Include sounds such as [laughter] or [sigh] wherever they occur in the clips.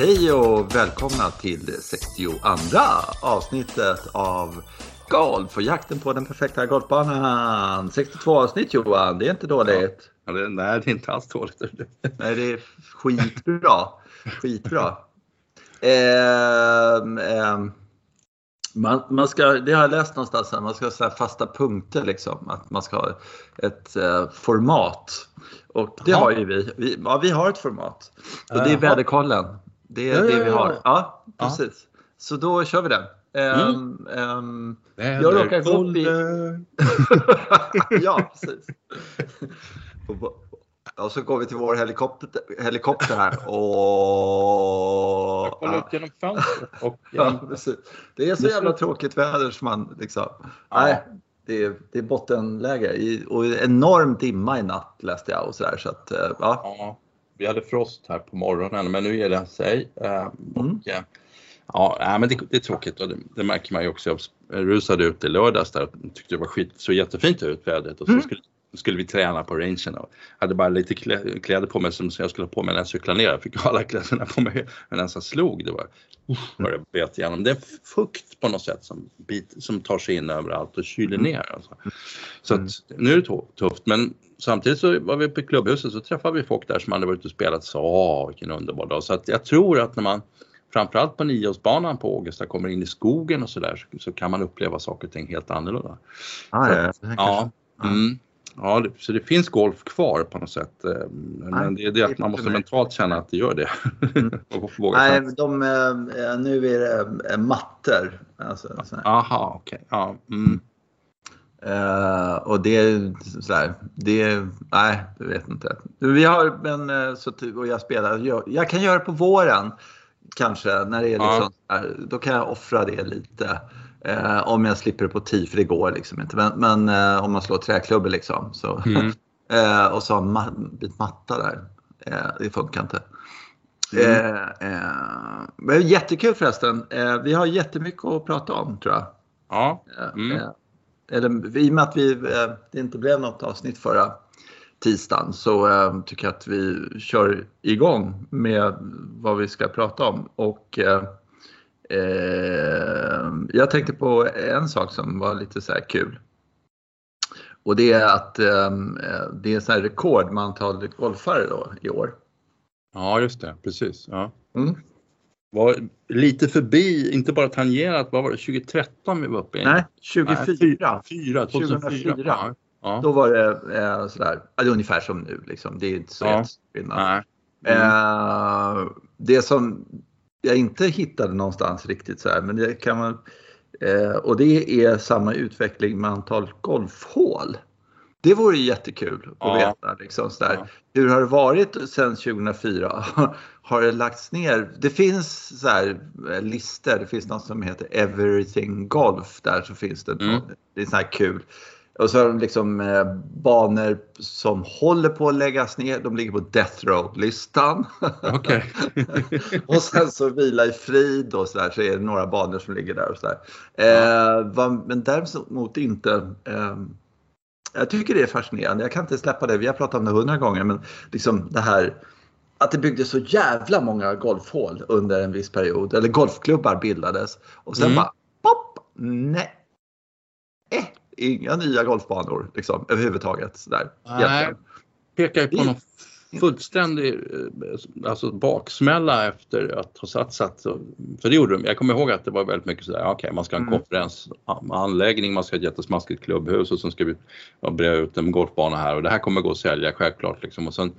Hej och välkomna till det 62 avsnittet av Golf och jakten på den perfekta golfbanan. 62 avsnitt Johan, det är inte dåligt. Ja, det, nej, det är inte alls dåligt. [laughs] Nej, det är skitbra. Skitbra. Eh, eh, man, man ska, det har jag läst någonstans, man ska ha fasta punkter liksom. Att man ska ha ett eh, format. Och det Aha. har ju vi. vi. Ja, vi har ett format. Och det är väderkollen. Det är ja, det ja, vi har. Ja, precis. Så då kör vi den. Um, um, jag råkar gå upp i... [laughs] ja, precis. Och så går vi till vår helikopter, helikopter här. [laughs] Och... Jag kollar ut genom fönstret. Och [laughs] ja, det är så jävla tråkigt väder som man liksom... Ja. Nej, det är, det är bottenläge. I, och enorm dimma i natt läste jag och sådär. Så att, ja. ja. Vi hade frost här på morgonen men nu ger det sig. Eh, och, mm. Ja, men det, det, är tråkigt och det, det, märker man ju också. Jag rusade ut i lördags där och tyckte det var skit, så jättefint ut vädret och så mm. skulle, skulle vi träna på rangen och hade bara lite kläder på mig som jag skulle ha på mig när jag cyklade ner. Jag fick alla [laughs] kläderna på mig men den som slog det var vad det bet igenom. Det är fukt på något sätt som, bit, som tar sig in överallt och kyler mm. ner. Alltså. Så att, nu är det tufft men samtidigt så var vi i klubbhuset så träffade vi folk där som hade varit ute och spelat så åh vilken underbar dag. Så att jag tror att när man framförallt på nioårsbanan på Ågesta kommer in i skogen och sådär så, så, kan man uppleva saker och ting helt annorlunda. Ah, ja, ja, mm, ja det, så det finns golf kvar på något sätt. Eh, men Nej, det är det att man måste mentalt känna att det gör det. Mm. [laughs] Nej, de, eh, nu är det eh, mattor. Alltså, Aha, okej. Okay. Ja, mm. Uh, och det är sådär, det, nej, jag vet inte. Vi har, men så, och jag spelar, jag, jag kan göra det på våren kanske, när det är liksom, ja. då kan jag offra det lite. Eh, om jag slipper på tee, för det går liksom inte. Men, men eh, om man slår träklubbor liksom. Så, mm. [laughs] eh, och så har en bit matta där. Eh, det funkar inte. Mm. Eh, men jättekul förresten. vi har jättemycket att prata om tror jag. Ja. Mm. Eller, I och med att vi, det inte blev något avsnitt förra tisdagen så eh, tycker jag att vi kör igång med vad vi ska prata om. Och eh, eh, jag tänkte på en sak som var lite så här kul. Och det är att eh, det är så här rekord med antalet golfare då i år. Ja, just det, precis. Ja. Mm. Var lite förbi, inte bara tangerat, vad var det, 2013 vi var uppe i? Nej, 24. Nej, 4, 2004. 2004. Ja. Ja. Då var det eh, sådär, alltså, ungefär som nu. Liksom. Det är inte så ja. skillnad. Mm. Eh, det som jag inte hittade någonstans riktigt så här, men det kan man, eh, och det är samma utveckling med antal golfhål. Det vore jättekul att ja. veta. Liksom, sådär. Ja. Hur har det varit sedan 2004? Har det lagts ner? Det finns så här, eh, listor. Det finns något som heter Everything Golf. Där så finns det. Mm. Det är så här kul. Och så har de liksom eh, banor som håller på att läggas ner. De ligger på Death Row-listan. [laughs] Okay. [laughs] och sen så Vila i frid och så där så är det några banor som ligger där och så där. Eh, va, men däremot inte eh, jag tycker det är fascinerande. Jag kan inte släppa det. Vi har pratat om det hundra gånger men liksom det här att det byggdes så jävla många golfhål under en viss period. Eller golfklubbar bildades. Och sen mm. bara pop! Nej. Eh, inga nya golfbanor liksom, överhuvudtaget. Sådär, Nej, pekar ju på någon fullständig eh, alltså baksmälla efter att ha satsat. För det gjorde de. Jag kommer ihåg att det var väldigt mycket sådär, okej okay, man ska ha en mm. konferensanläggning, man ska ha ett jättesmaskigt klubbhus och sen ska vi bre ut en golfbana här och det här kommer gå att sälja självklart. Liksom. Och sen,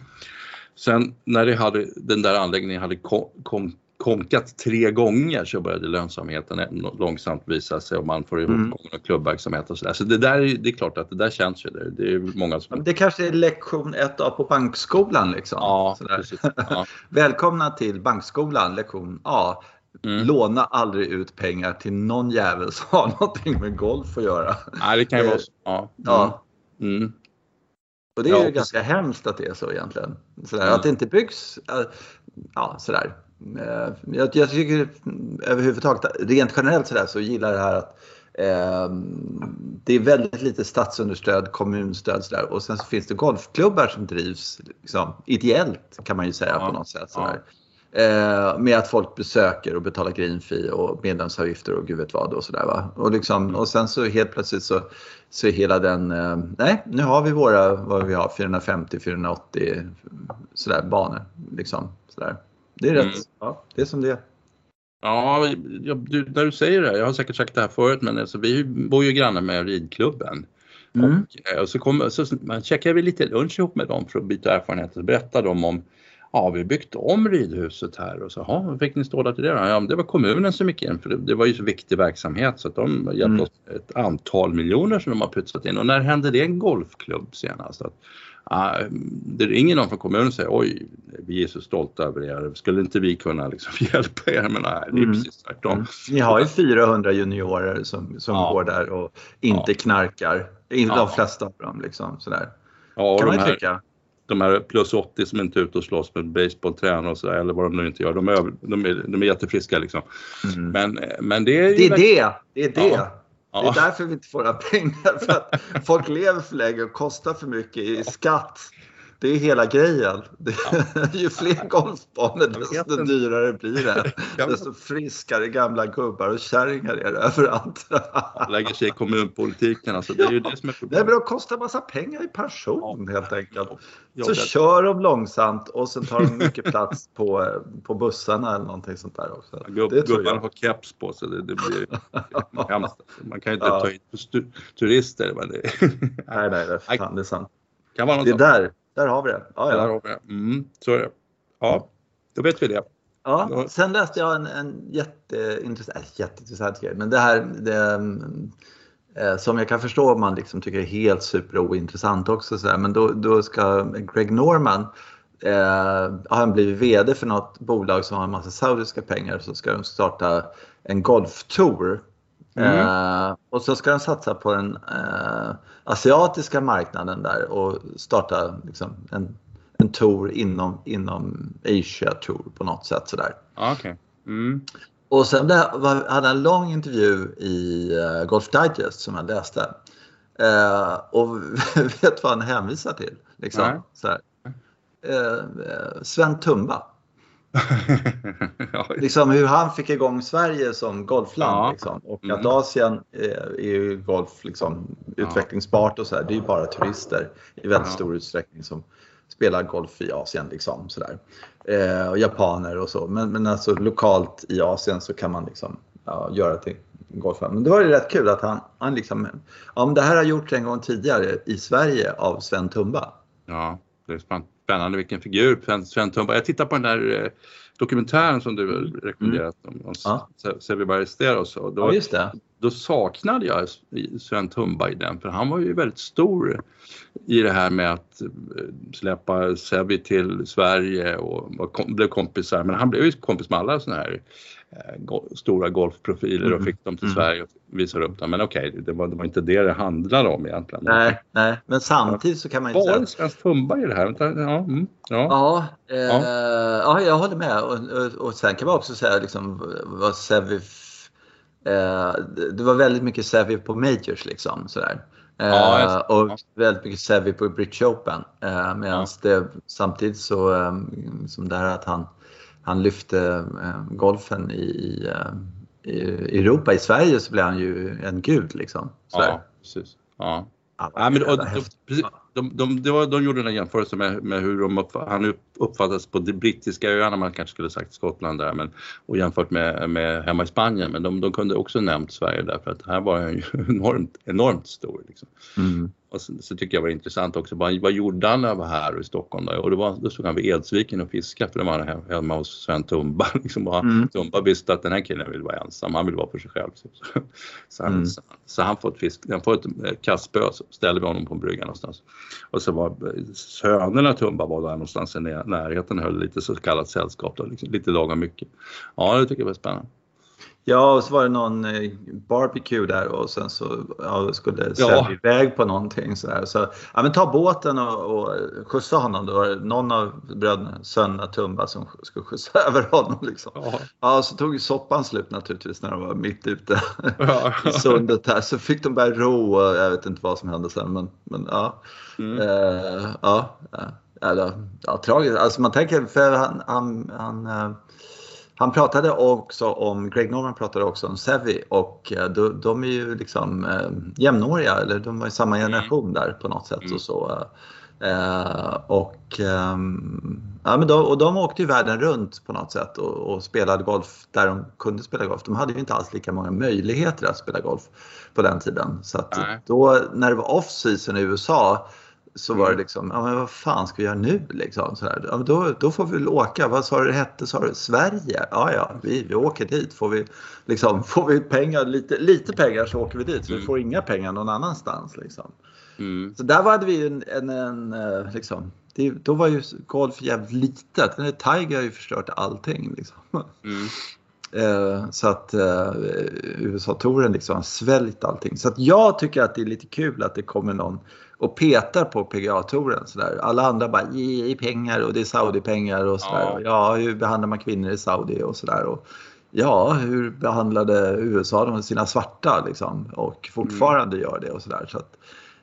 sen när det hade, den där anläggningen hade kom, kom, konkat tre gånger så började lönsamheten långsamt visa sig och man får ihop mm. klubbverksamhet och sådär. Så det där är, det är klart att det där känns ju. Det, det är många som... Det kanske är lektion 1A på bankskolan liksom. Ja. Ja. [laughs] Välkomna till bankskolan, lektion A. Mm. Låna aldrig ut pengar till någon jävel som har [laughs] någonting med golf att göra. Nej, det kan ju vara så. Ja. ja. Mm. Och det är ja, ju ganska hemskt att det är så egentligen. Sådär, mm. Att det inte byggs, ja sådär. Eh, jag, jag tycker överhuvudtaget, rent generellt sådär, så gillar det här att eh, det är väldigt lite statsunderstöd, kommunstöd sådär. och sen så finns det golfklubbar som drivs liksom, ideellt kan man ju säga ja, på något sätt. Sådär. Eh, med att folk besöker och betalar green fee och medlemsavgifter och gud vet vad och sådär va. Och, liksom, mm. och sen så helt plötsligt så, så är hela den, eh, nej nu har vi våra, vad vi har, 450-480 sådär banor. Liksom, sådär. Det är rätt, mm. ja, det är som det är. Ja, jag, du, när du säger det, jag har säkert sagt det här förut, men alltså, vi bor ju grannar med ridklubben. Mm. Och, eh, och, så, kom, så man checkade vi lite lunch ihop med dem för att byta erfarenheter och berätta dem om Ja, vi byggt om ridhuset här och så, ja, fick ni stå där till det då? Ja, det var kommunen som gick in för det, det var ju så viktig verksamhet så att de hjälpte mm. oss ett antal miljoner som de har pytsat in och när hände det en golfklubb senast? Att, uh, det ringer någon från kommunen och säger oj, vi är så stolta över er, skulle inte vi kunna liksom [laughs] hjälpa er? Men nej, det är mm. precis tvärtom. Mm. Ni har ju 400 juniorer som, som ja. går där och inte ja. knarkar, inte ja. de flesta av dem liksom sådär. Ja, kan man ju tycka de här plus 80 som inte är ute och slåss med baseballtränare och sådär eller vad de nu inte gör. De är, de är, de är jättefriska liksom. Mm. Men, men det är Det är det! Det är det! Ja. Ja. Det är därför vi inte får några [laughs] pengar. För att folk lever för länge och kostar för mycket i skatt. Det är hela grejen. Det, ja. ju fler [laughs] golfbanor desto dyrare blir det. [laughs] Desto friskare gamla gubbar och kärringar är det överallt. Lägger sig i kommunpolitiken. Alltså, det är ju det som är problemet. Det kostar massa pengar i pension ja. helt enkelt. Ja. Så kör de långsamt och sen tar de mycket plats på, på bussarna eller någonting sånt där också. Gubb, gubbarna har keps på sig. Det, det blir [laughs] hemskt. Man kan ju inte ta hit turister. Men det... nej, nej, det är, fan, det är sant. Kan vara något det är där där har vi det. Ja, ja. Där har vi det. Mm, så är det. Ja, då vet vi det. Ja, sen läste jag en, en jätteintressant, äh, jätteintressant grej, men det här det, eh, som jag kan förstå om man liksom tycker är helt superointressant också. Så här, men då, då ska Greg Norman eh, han blivit VD för något bolag som har en massa saudiska pengar så ska de starta en golftour. Mm. Eh, och så ska de satsa på den eh, asiatiska marknaden där och starta liksom, en, en tour inom, inom Asia Tour på något sätt sådär. Okay. Mm. Och sen hade han en lång intervju i uh, Golf Digest som jag läste. Uh, och [laughs] vet vad han hänvisar till? Liksom, så här. Uh, Sven Tumba. [laughs] liksom hur han fick igång Sverige som golfland. Ja. Liksom. Och mm. att Asien är, är ju golf liksom, utvecklingsbart och så här. Det är ju bara turister i väldigt ja. stor utsträckning som spelar golf i Asien. Liksom, så eh, och japaner och så. Men, men alltså lokalt i Asien så kan man liksom ja, göra till golfland. Men då var det rätt kul att han, han liksom, ja men det här har gjorts en gång tidigare i Sverige av Sven Tumba. Ja, det är spännande spännande vilken figur Sven Tumba. Jag tittar på den där eh, dokumentären som du mm. rekommenderat om, om ja. Sevi Ballesteros. Och då, ja, då saknade jag Sven Tumba i den för han var ju väldigt stor i det här med att eh, släppa Sevi till Sverige och blev kompisar. Men han blev ju kompis med alla sådana här stora golfprofiler och mm. fick dem till mm. Sverige och visade upp dem. Men okej, okay, det, var, det var inte det det handlade om egentligen. Nej, nej. men samtidigt så kan man inte säga... Var det svensk tumba i det här? Ja, mm, ja. Ja, eh, ja. ja. jag håller med. Och, och, och, sen kan man också säga liksom vad Sevi... Eh, det var väldigt mycket Sevi på Majors liksom sådär. Eh, ja, och väldigt mycket Sevi på British Open. Eh, Medan det samtidigt så, eh, som det här att han han lyfte eh, golfen i, i, i, Europa. I Sverige så blev han ju en gud liksom. Ja, precis. Ja. Ja, men, och, de, de, de, de, de gjorde en jämförelse med, med hur de upp, han uppfattades på de brittiska öarna, man kanske skulle sagt Skottland där, men, och jämfört med, med hemma i Spanien. Men de, de kunde också nämnt Sverige därför att här var han ju [laughs] enormt, enormt stor. Liksom. Mm. Och så, så, tycker jag var intressant också, vad, vad gjorde han när han var här i Stockholm? Då? Och då, var, då stod han vid Edsviken och fiskade för då var hemma hos Sven Tumba. [laughs] Liksom, mm. Tumba visste att den här killen vill vara ensam, han vill vara för sig själv. Så, så, han, mm. så, så, han får ett, fisk, han får ett kastspö så ställer vi honom på en brygga någonstans. Och så var sönerna Tumba var där någonstans i närheten höll lite så kallat sällskap, då, liksom, lite lagom mycket. Ja, det tycker jag var spännande. Ja, och så var det någon eh, barbecue där och sen så ja, skulle sälja ja. iväg på någonting. Så, där. så ja, men ta båten och, och skjutsa honom. Då någon av bröderna, sönerna Tumba som skulle skjutsa [laughs] över honom. Liksom. Ja. ja, så tog soppan slut naturligtvis när de var mitt ute ja. [laughs] i sundet här. Så fick de börja ro och jag vet inte vad som hände sen. Men, men ja. Mm. Uh, ja. eller, ja, tragiskt. Alltså man tänker, för han, han, han, eh, han pratade också om, Greg Norman pratade också om Sevi och eh, de, de är ju liksom eh, jämnåriga, eller de var i samma mm. generation där på något sätt. Mm. Och så. Eh, och, eh, ja, men de, och de åkte ju världen runt på något sätt och, och, spelade golf där de kunde spela golf. De hade ju inte alls lika många möjligheter att spela golf på den tiden. Så att då när det var off-season i USA så var det liksom, ja men vad fan ska vi göra nu liksom? Så här, ja, då, då får vi väl åka. Vad sa du det hette? Sa du Sverige? Ja, ja, vi, vi åker dit. Får vi, liksom, [laughs] får vi pengar, lite, lite pengar så åker vi dit. Så vi mm. får inga pengar någon annanstans. Liksom. Mm. Så där hade vi en, en, en eh, liksom, det, då var ju golf jävligt litet. Den Tiger har ju förstört allting. Liksom. Mm. [laughs] Eh, så att eh, USA-touren liksom har sväljt allting. Så att jag tycker att det är lite kul att det kommer någon och petar på PGA-touren. Alla andra bara ge pengar och det är Saudi-pengar och sådär. Ja. ja, hur behandlar man kvinnor i Saudi och sådär. Ja, hur behandlade USA de sina svarta liksom? Och fortfarande mm. gör det och sådär. Så att,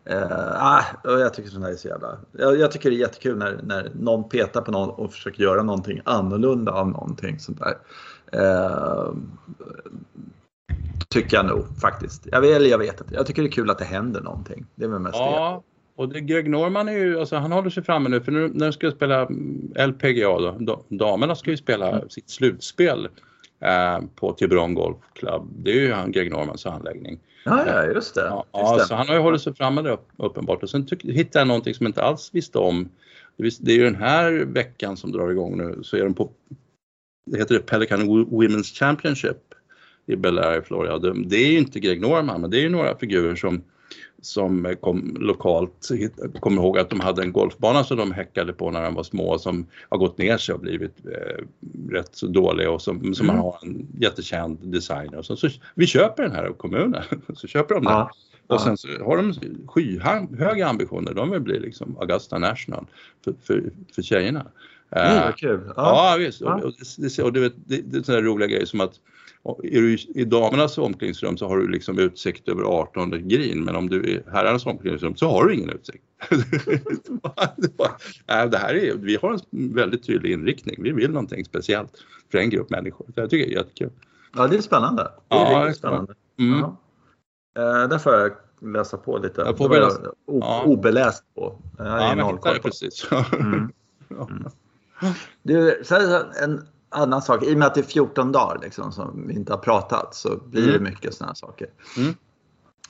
eh, jag tycker sånt här är så jävla... Jag, jag, tycker det är jättekul när, när någon petar på någon och försöker göra någonting annorlunda av någonting sånt där. Eh, Tycker jag nog faktiskt. Jag eller jag vet inte. Jag tycker det är kul att det händer någonting. Det är väl mest ja, det. och det, Greg Norman är ju, alltså han håller sig framme nu för nu när de ska spela LPGA då, damerna ska ju spela mm. sitt slutspel eh, på Tiburon Golf Club. Det är ju han, Greg Normans anläggning. Ja, ja just det. Ja, just det. så han har ju hållit sig framme där uppenbart och sen hittade jag någonting som jag inte alls visste om. Det är ju den här veckan som drar igång nu så är de på, det heter det Pelican Women's Championship i Bel Air i Florida. Det är ju inte Greg Norman men det är ju några figurer som som kom lokalt, kommer ihåg att de hade en golfbana som de häckade på när de var små som har gått ner sig och blivit eh, rätt så dålig och som, som mm. man har en jättekänd designer. Och så, så, vi köper den här av kommunen, [laughs] så köper de den. Ja. Och sen så har de skyhöga ambitioner, de vill bli liksom Augusta National för, för, för tjejerna. Mm, vad kul. Ja, ja visst. Ja. Och, det, och det, det, det är sådana roliga grejer som att är du i damernas omklädningsrum så har du liksom utsikt över 18 green men om du är i herrarnas omklädningsrum så har du ingen utsikt. [laughs] det här är, vi har en väldigt tydlig inriktning. Vi vill någonting speciellt för en grupp människor. Så jag tycker det är jättekul. Ja, det är spännande. Det är ja, riktigt spännande. Mm. Ja. Uh, där får jag läsa på lite. Jag får läsa. Ja. Obeläst på. Jag ja, men hittar det precis. mm. [laughs] Mm. Du, en annan sak, i och med att det är 14 dagar liksom, som vi inte har pratat så blir mm. det mycket sådana saker. Mm.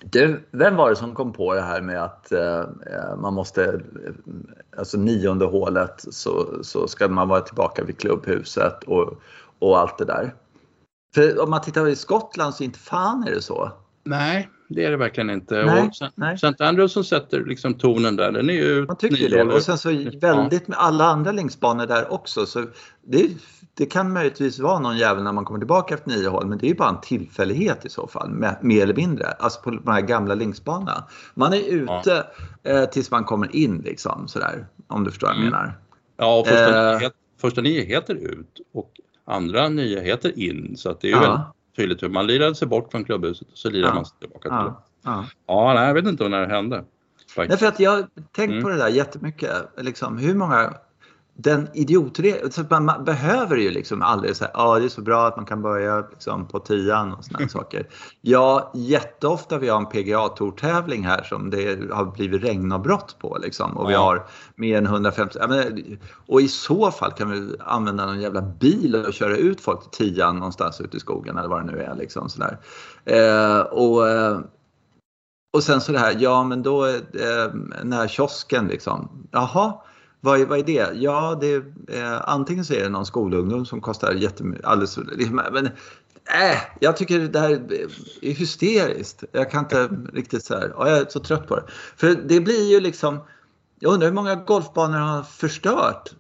Du, vem var det som kom på det här med att eh, man måste, alltså nionde hålet så, så ska man vara tillbaka vid klubbhuset och, och allt det där. För om man tittar i Skottland så inte fan är det så. Nej, det är det verkligen inte. Nej, och sen, nej. St. Andrews som sätter liksom tonen där, den är ju... Man tycker det. Och sen så väldigt med alla andra linksbanor där också. Så det, det kan möjligtvis vara någon jävel när man kommer tillbaka efter nio hål, men det är ju bara en tillfällighet i så fall, mer eller mindre. Alltså på de här gamla linksbanorna. Man är ute ja. eh, tills man kommer in liksom sådär, om du förstår vad jag mm. menar. Ja, första, eh, nio, första ut och andra nio heter in, så att det är ju ja. väldigt tydligt hur man lirade sig bort från klubbhuset och så lirade ja. man sig tillbaka till ja. Ja. ja, nej, jag vet inte när det hände. Nej, för att jag har tänkt mm. på det där jättemycket. Liksom, hur många den idiotregeln, man behöver ju liksom aldrig säga ja ah, det är så bra att man kan börja liksom på tian och sådana [laughs] saker. Ja, jätteofta vi har en PGA-tourtävling här som det har blivit regnavbrott på liksom och vi har mer än 150, och i så fall kan vi använda någon jävla bil och köra ut folk till tian någonstans ute i skogen eller vad det nu är liksom sådär. Eh, och, eh, och sen så det här, ja men då, eh, den här kiosken liksom, jaha, vad är, vad är det? Ja, det är, eh, antingen så är det någon skolungdom som kostar jättemycket. Alldeles, liksom, men äh, jag tycker det här är hysteriskt. Jag kan inte riktigt så här, jag är så trött på det. För det blir ju liksom, jag undrar hur många golfbanor har förstört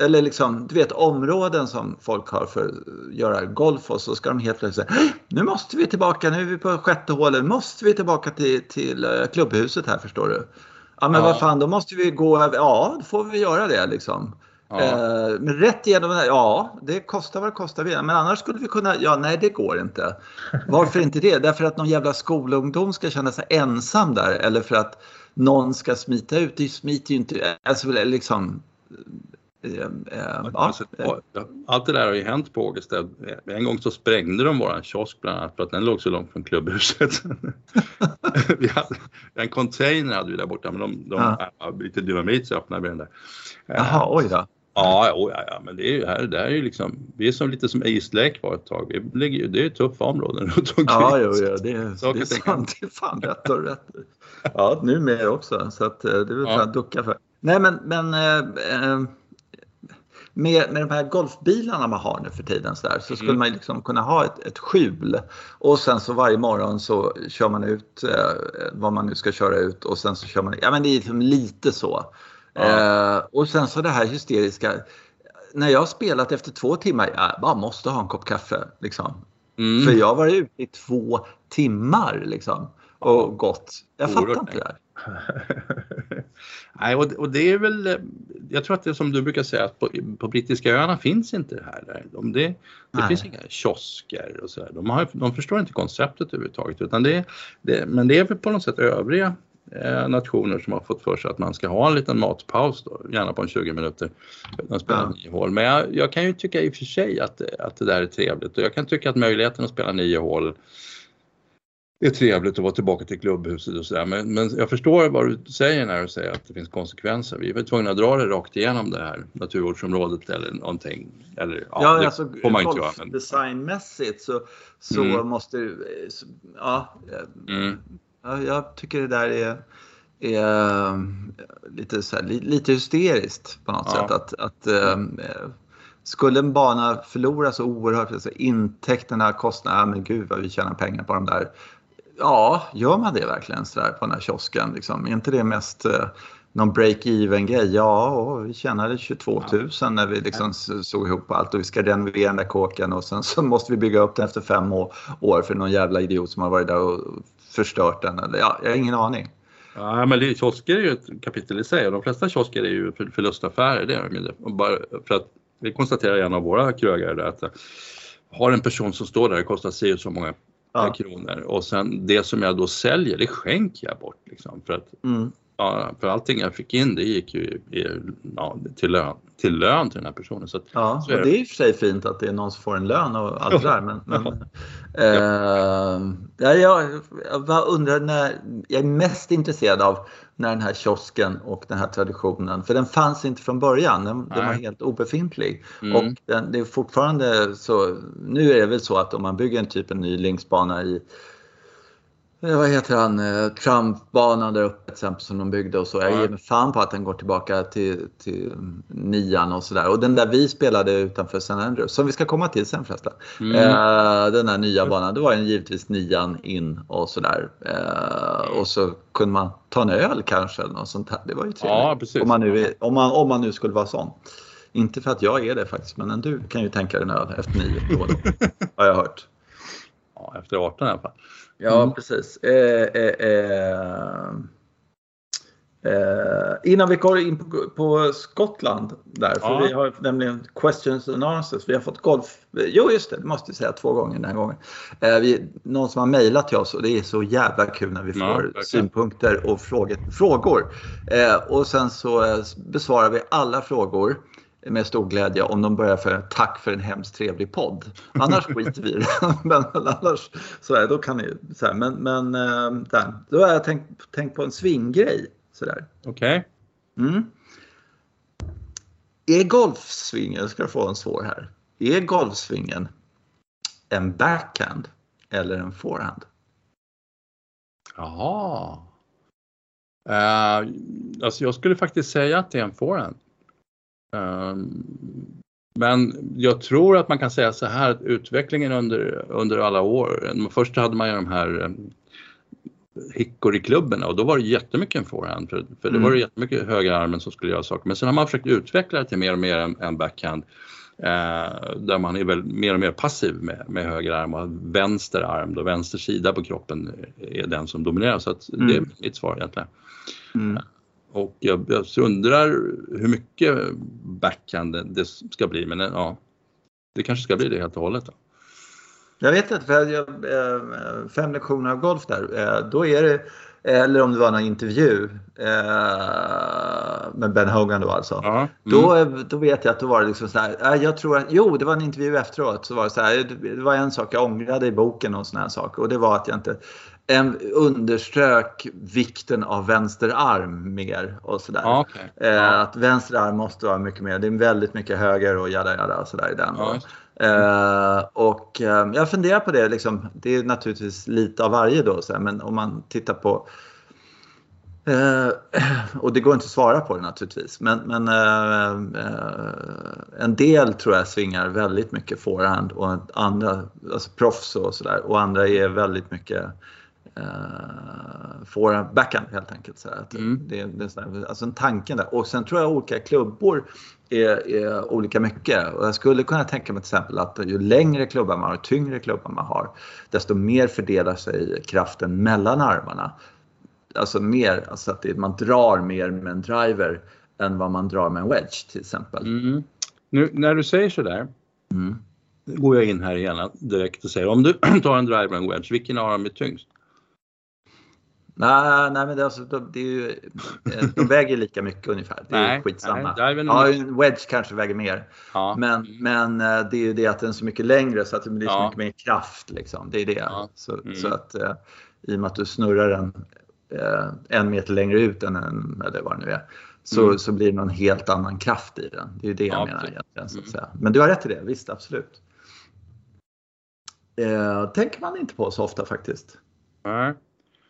eller liksom, du vet områden som folk har för att göra golf och så ska de helt plötsligt säga nu måste vi tillbaka, nu är vi på sjätte hålet, måste vi tillbaka till, till eh, klubbhuset här förstår du. Ja men ja. vad fan, då måste vi gå Ja, då får vi göra det liksom. Ja. Eh, men rätt igenom, ja det kostar vad det kostar. Men annars skulle vi kunna, ja nej det går inte. Varför inte det? Därför att någon jävla skolungdom ska känna sig ensam där eller för att någon ska smita ut. Det smiter ju inte, alltså liksom alltså, allt det där har ju hänt på Ågesta. En gång så sprängde de våran kiosk bland annat för att den låg så långt från klubbhuset. [laughs] vi hade, en container hade vi där borta men de, de ja. lite dynamit så öppnade vi den där. Jaha, oj då. Ja, oh, ja, ja, men det är ju här, det här är ju liksom, vi är som lite som East Lake var ett tag. Vi ligger, det är tuffa områden runt omkring. Ja, jo, ja det, är, det är sant. Det är fan rätt och rätt. Ja, numera också, så att eh, det vill jag ducka för. Nej, men, men äh, med, med de här golfbilarna man har nu för tiden så, där, så skulle mm. man liksom kunna ha ett, ett skjul och sen så varje morgon så kör man ut eh, vad man nu ska köra ut och sen så kör man, ja men det är liksom lite så. Ja. Eh, och sen så det här hysteriska, när jag har spelat efter två timmar, jag bara måste ha en kopp kaffe. Liksom. Mm. För jag har varit ute i två timmar liksom, och gått. Jag fattar inte det här. Nej, och, och, det är väl, jag tror att det är som du brukar säga, att på, på brittiska öarna finns inte det här. De, det, det finns inga kiosker och så där. De, har, de förstår inte konceptet överhuvudtaget. Utan det, det, men det är väl på något sätt övriga eh, nationer som har fått för sig att man ska ha en liten matpaus, då, gärna på en 20 minuter. De spelar ja. nio hål. Men jag, jag, kan ju tycka i och för sig att, att det där är trevligt och jag kan tycka att möjligheten att spela nio hål det är trevligt att vara tillbaka till klubbhuset och sådär. Men, men jag förstår vad du säger när du säger att det finns konsekvenser. Vi är tvungna att dra det rakt igenom det här naturvårdsområdet eller någonting. Eller, ja, ja det alltså, får man inte göra. Men... Designmässigt så, så mm. måste ja, mm. ja, jag tycker det där är, är lite, så här, lite hysteriskt på något ja. sätt. Att, att mm. skulle en bana förlora så oerhört, alltså intäkterna, kostnaderna, men gud vad vi tjänar pengar på de där Ja, gör man det verkligen så där på den här kiosken? Liksom? Är inte det mest eh, någon break-even grej? Ja, vi tjänade 22 000 när vi liksom såg ihop allt och vi ska renovera den där kåken och sen så måste vi bygga upp den efter fem år för någon jävla idiot som har varit där och förstört den. Eller, ja, jag har ingen aning. Ja, men det, kiosker är ju ett kapitel i sig och de flesta kiosker är ju förlustaffärer. Det är Och bara för att vi konstaterar i en av våra krögare att har en person som står där, det kostar sig så många ja. kronor och sen det som jag då säljer det skänker jag bort liksom för att mm. ja, för allting jag fick in det gick ju ja, till, lön, till lön till den här personen. Så, att, ja, så är det. det är i och för sig fint att det är någon som får en lön och allt det där men, [laughs] men äh, ja, jag, jag undrar när, jag är mest intresserad av när den här kiosken och den här traditionen, för den fanns inte från början, den, den var helt obefintlig. Mm. Och den, det är fortfarande så, nu är det väl så att om man bygger en typ en ny linksbana i vad heter han, eh, Trumpbanan där uppe till exempel som de byggde och så. Jag ger mig fan på att den går tillbaka till, till nian och sådär. Och den där vi spelade utanför St. Andrews, som vi ska komma till sen förresten. Mm. Eh, den där nya banan, då var den givetvis nian in och sådär. Eh, och så kunde man ta en öl kanske eller något sånt där. Det var ju trevligt. Ja. Om, man nu är, om, man, om man nu skulle vara sån. Inte för att jag är det faktiskt, men du kan ju tänka dig en öl efter nio då, [laughs] då har jag hört. Ja, efter 18 i alla fall. Ja, mm. precis. Eh, eh, eh, eh, innan vi går in på, på Skottland där, för ja. vi har nämligen questions and answers. Vi har fått golf. Jo, just det, det måste jag säga två gånger den här gången. Eh, vi, någon som har mejlat till oss och det är så jävla kul när vi får ja, synpunkter och frågor. frågor. Och sen så besvarar vi alla frågor med stor glädje om de börjar för tack för en hemskt trevlig podd. Annars [laughs] skiter vi i det. [laughs] men annars så är, då kan ni, så här, men, men äh, där. då har jag tänkt, tänkt på en svinggrej. Okej. Okay. Mm. Är golfsvingen, jag ska få en svår här. Är golfsvingen en backhand eller en forehand? Jaha. Uh, alltså jag skulle faktiskt säga att det är en forehand. Ehm, men jag tror att man kan säga så här att utvecklingen under, under alla år, först hade man ju de här ehm, Hickory-klubborna och då var det jättemycket en forehand för, för mm. det var det jättemycket högerarmen som skulle göra saker. Men sen har man försökt utveckla det till mer och mer en, en backhand eh, där man är väl mer och mer passiv med, med höger arm och vänster arm, då vänster sida på kroppen är den som dominerar. Så att mm. det är mitt svar egentligen. Mm. Och jag, jag undrar hur mycket backhand det ska bli, men ja, det kanske ska bli det helt och hållet. Då. Jag vet inte, för jag, eh, fem lektioner av golf där, eh, då är det eller om det var någon intervju eh, med Ben Hogan då alltså. Ja. Mm. Då, då vet jag att då var det liksom så här, jag tror att, jo det var en intervju efteråt, så var det så här, det var en sak jag ångrade i boken och såna här saker och det var att jag inte en, underströk vikten av vänster arm mer och sådär. Okay. Eh, att vänster arm måste vara mycket mer, det är väldigt mycket höger och jada jada och sådär i den. Ja. Eh, och eh, jag funderar på det, liksom, det är naturligtvis lite av varje då, så här, men om man tittar på eh, [clears throat] och det går inte att svara på det naturligtvis, men, men eh, eh, en del tror jag svingar väldigt mycket forehand och andra, alltså proffs och sådär, och andra är väldigt mycket uh, forehand, backhand helt enkelt. Så att mm. det, det är så här, alltså en tanke där. Och sen tror jag olika klubbor är, är, olika mycket. Och jag skulle kunna tänka mig till exempel att ju längre klubbar man har, tyngre klubbar man har, desto mer fördelar sig kraften mellan armarna. Alltså mer, alltså att det, man drar mer med en driver än vad man drar med en wedge till exempel. Mm. Nu när du säger sådär, mm. går jag in här igen direkt och säger om du [clears throat] tar en driver och en wedge, vilken av dem är tyngst? Nej, nej men det, alltså, det är ju, eh, de väger lika mycket ungefär. Det är nej, skitsamma. Nej, ja, en wedge kanske väger mer. Ja. Men, men eh, det är ju det att den är så mycket längre så att det blir så mycket mer kraft. Liksom. Det är det. Ja. Så, mm. så, att uh, i och med att du snurrar den en meter längre ut än en, eller vad det nu är. Så, mm. så blir det någon helt annan kraft i den. Det är det jag menar egentligen. Så att mm. säga. Men du har rätt i det, visst absolut. Uh, tänker man inte på så ofta faktiskt. Nej.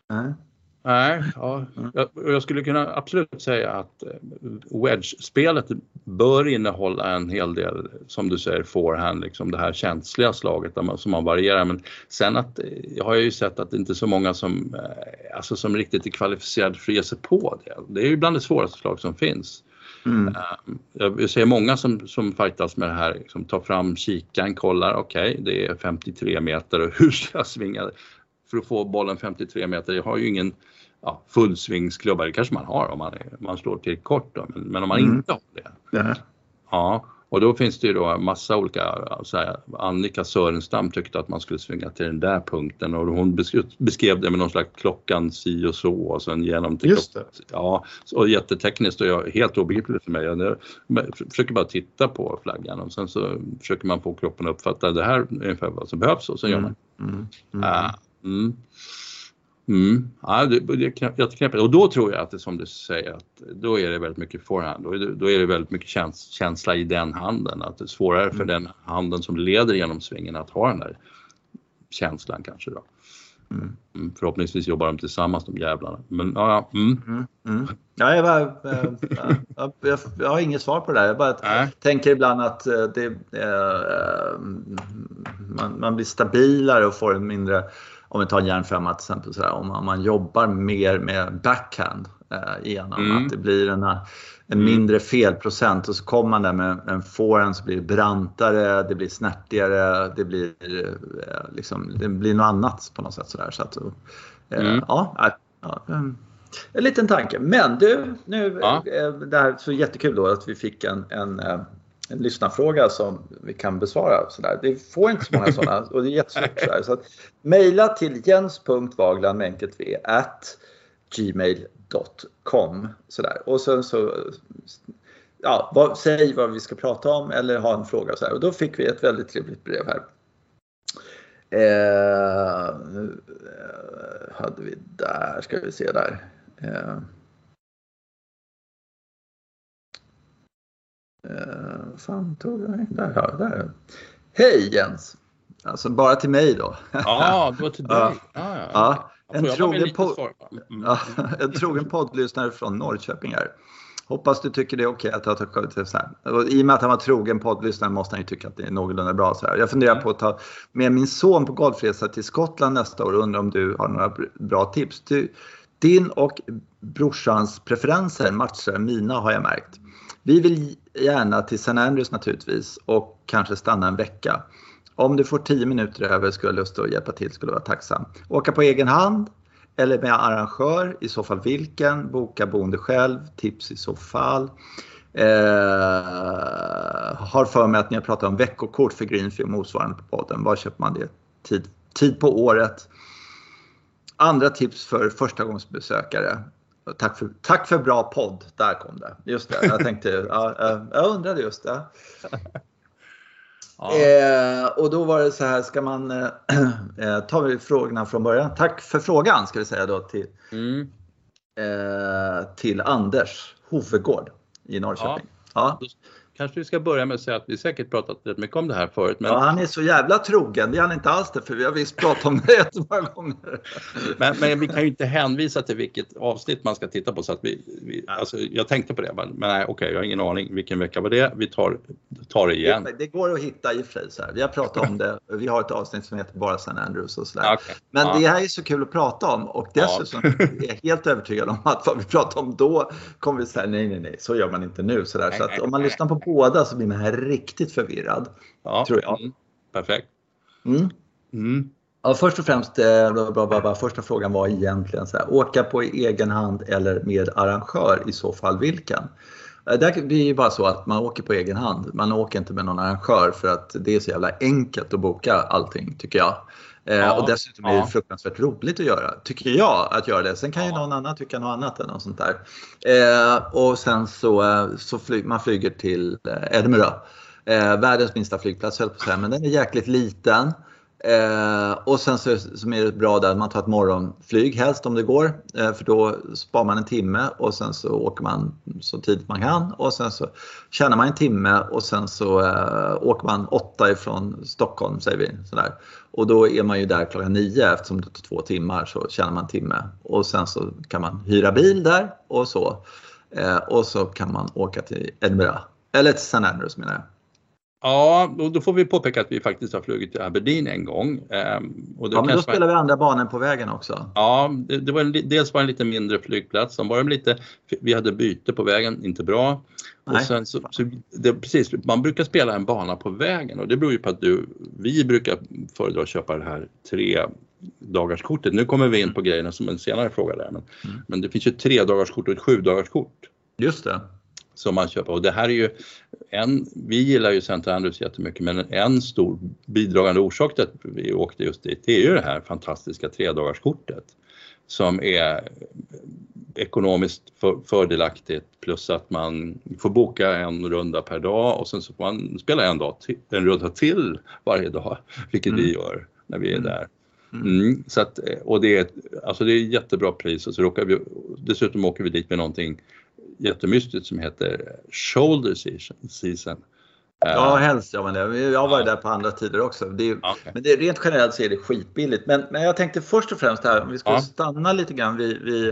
Nej. Nej, ja. jag, jag skulle kunna absolut säga att eh, wedge-spelet bör innehålla en hel del, som du säger, forehand, liksom det här känsliga slaget man, som man varierar. Men sen att, eh, jag har ju sett att det inte är så många som, eh, alltså som riktigt är kvalificerade för att ge sig på det. Det är ju bland det svåraste slag som finns. Mm. Jag ser många som, som fightas med det här, liksom, tar fram kikaren, kollar, okej okay, det är 53 meter och [laughs] hur ska jag svinga för att få bollen 53 meter? Jag har ju ingen ja, fullsvingsklubba, det kanske man har om man, man slår till kort då, men, men om man mm. inte har det. Ja. ja. Och då finns det ju då massa olika, så här, Annika Sörenstam tyckte att man skulle svinga till den där punkten och hon beskrev det med någon slags klockan si och så och sen genom till Just det. Ja, och jättetekniskt och jag, helt obegripligt för mig. Jag försöker bara titta på flaggan och sen så försöker man få kroppen att uppfatta det här ungefär vad som behövs och så gör man. Mm. Mm. Mm. Uh, mm. Mm. Ja, det, det är jätteknepigt. Och då tror jag att det som du säger, att då är det väldigt mycket forehand. Då är det, då är det väldigt mycket käns känsla i den handen. Att det är svårare mm. för den handen som leder genom svingen att ha den där känslan kanske då. Mm. mm förhoppningsvis jobbar de tillsammans de jävlarna. Men ja, mm. Mm, mm. ja jag, bara, jag, jag, jag, har inget svar på det där. Jag bara äh. tänker ibland att eh, det, eh, man, man, blir stabilare och får en mindre om vi tar järnfemma till exempel, så om, man, man jobbar mer med backhand eh, genom mm. att det blir en, en mm. mindre felprocent och så kommer man där med en forehand så blir det brantare, det blir snärtigare, det blir, eh, liksom, det blir något annat på något sätt. Så där, så att, eh, mm. ja, ja, en liten tanke. Men du, nu, ja. Eh, det här är så jättekul då att vi fick en, en eh, en lyssnarfråga som vi kan besvara. Sådär. Det får inte så många [laughs] sådana och det är jättesvårt. Så att, mejla till jens.vagland med enkelt v at gmail.com. Sådär. Och sen så ja, vad, säg vad vi ska prata om eller ha en fråga. Så Och då fick vi ett väldigt trevligt brev här. Eh, hade vi där, ska vi se där. Eh, Fan tog jag Där, ja, där. Hej Jens! Alltså bara till mig då. Ja, [laughs] var till dig. Ja, ja, ja. En, trogen po- mm. [laughs] en trogen poddlyssnare från Norrköping här. Hoppas du tycker det är okej att jag har tagit så här. Och I och med att han var trogen poddlyssnare måste han ju tycka att det är någorlunda bra. Så här. Jag funderar på att ta med min son på golfresa till Skottland nästa år och undrar om du har några bra tips. Du, din och brorsans preferenser matchar mina har jag märkt. Vi vill gärna till San Andreas naturligtvis och kanske stanna en vecka. Om du får 10 minuter över skulle jag lust att hjälpa till skulle vara tacksam. Åka på egen hand eller med arrangör, i så fall vilken? Boka boende själv, tips i så fall. Eh, har för mig att ni har pratat om veckokort för Greenfield motsvarande på podden. Var köper man det? Tid, tid på året? Andra tips för förstagångsbesökare. Tack för, tack för bra podd. Där kom det. Just det, jag tänkte, [laughs] ja, jag undrade just det. Ja. Eh, och då var det så här, ska man eh, [clears throat] eh, ta frågorna från början. Tack för frågan ska vi säga då till, mm. eh, till Anders Hovegård i Norrköping. Ja. ja kanske vi ska börja med att säga att vi säkert pratat rätt mycket om det här förut. Men... Ja, han är så jävla trogen. Det är han inte alls det, för vi har visst pratat om det [laughs] jättemånga gånger. Men, men, vi kan ju inte hänvisa till vilket avsnitt man ska titta på. Så att vi, vi alltså, jag tänkte på det, men nej, okej, jag har ingen aning vilken vecka var det. Vi tar, tar det igen. Det, det går att hitta i och för sig. Så här. Vi har pratat om det. Vi har ett avsnitt som heter bara St. Andrews och sådär. Okay. Men ja. det här är så kul att prata om och dessutom ja. är jag helt övertygad om att vad vi pratar om då kommer vi säga nej, nej, nej, så gör man inte nu. Så, där. så att om man lyssnar på båda så blir man här riktigt förvirrad. Ja, tror jag. Mm, perfekt. Mm. Mm. Ja, först och främst, eh, bra, bra, bra, första frågan var egentligen så här, åka på egen hand eller med arrangör, i så fall vilken? Eh, det blir ju bara så att man åker på egen hand. Man åker inte med någon arrangör för att det är så jävla enkelt att boka allting tycker jag. Eh, ja, och dessutom är det ja. fruktansvärt roligt att göra, tycker jag, att göra det. Sen kan ju någon annan tycka något annat eller något sånt där. Eh, och sen så, eh, så flyg, man flyger till Edinburgh. Eh, världens minsta flygplats höll på att säga, men den är jäkligt liten. Eh, och sen så, som är det bra där, man tar ett morgonflyg helst om det går. Eh, för då sparar man en timme och sen så åker man så tidigt man kan. Och sen så tjänar man en timme och sen så eh, åker man åtta ifrån Stockholm säger vi. Sådär. Och då är man ju där klockan nio eftersom det tar två timmar så tjänar man en timme. Och sen så kan man hyra bil där och så. Eh, och så kan man åka till Edinburgh. Eller till St. Andrews menar jag. Ja, då får vi påpeka att vi faktiskt har flugit till Aberdeen en gång. Ehm, och ja, men då spelar vi andra banor på vägen också. Ja, det, det var en, dels var det en lite mindre flygplats. Som var lite, vi hade byte på vägen, inte bra. Nej. Och sen så, så det, precis, man brukar spela en bana på vägen och det beror ju på att du, vi brukar föredra att köpa det här tre dagarskortet. Nu kommer vi in på grejerna som en senare fråga där. Men, mm. men det finns ju tre dagarskort och ett sju dagarskort. Just det som man köper. Och det här är ju en, vi gillar ju St. Andrews jättemycket men en stor bidragande orsak till att vi åkte just dit det är ju det här fantastiska tredagarskortet som är ekonomiskt för, fördelaktigt plus att man får boka en runda per dag och sen så får man spela en, dag till, en runda till varje dag, vilket mm. vi gör när vi är mm. där. Mm. mm. så att, och det är, alltså det är jättebra pris och så råkar vi, dessutom åker vi dit med någonting jättemystiskt som heter Shoulder Season. Ja, helst gör man det. Jag har varit ja. där på andra tider också. Det är, okay. Men det, rent generellt så är det skitbilligt. Men, men jag tänkte först och främst här, om vi ska ja. stanna lite grann vid, vid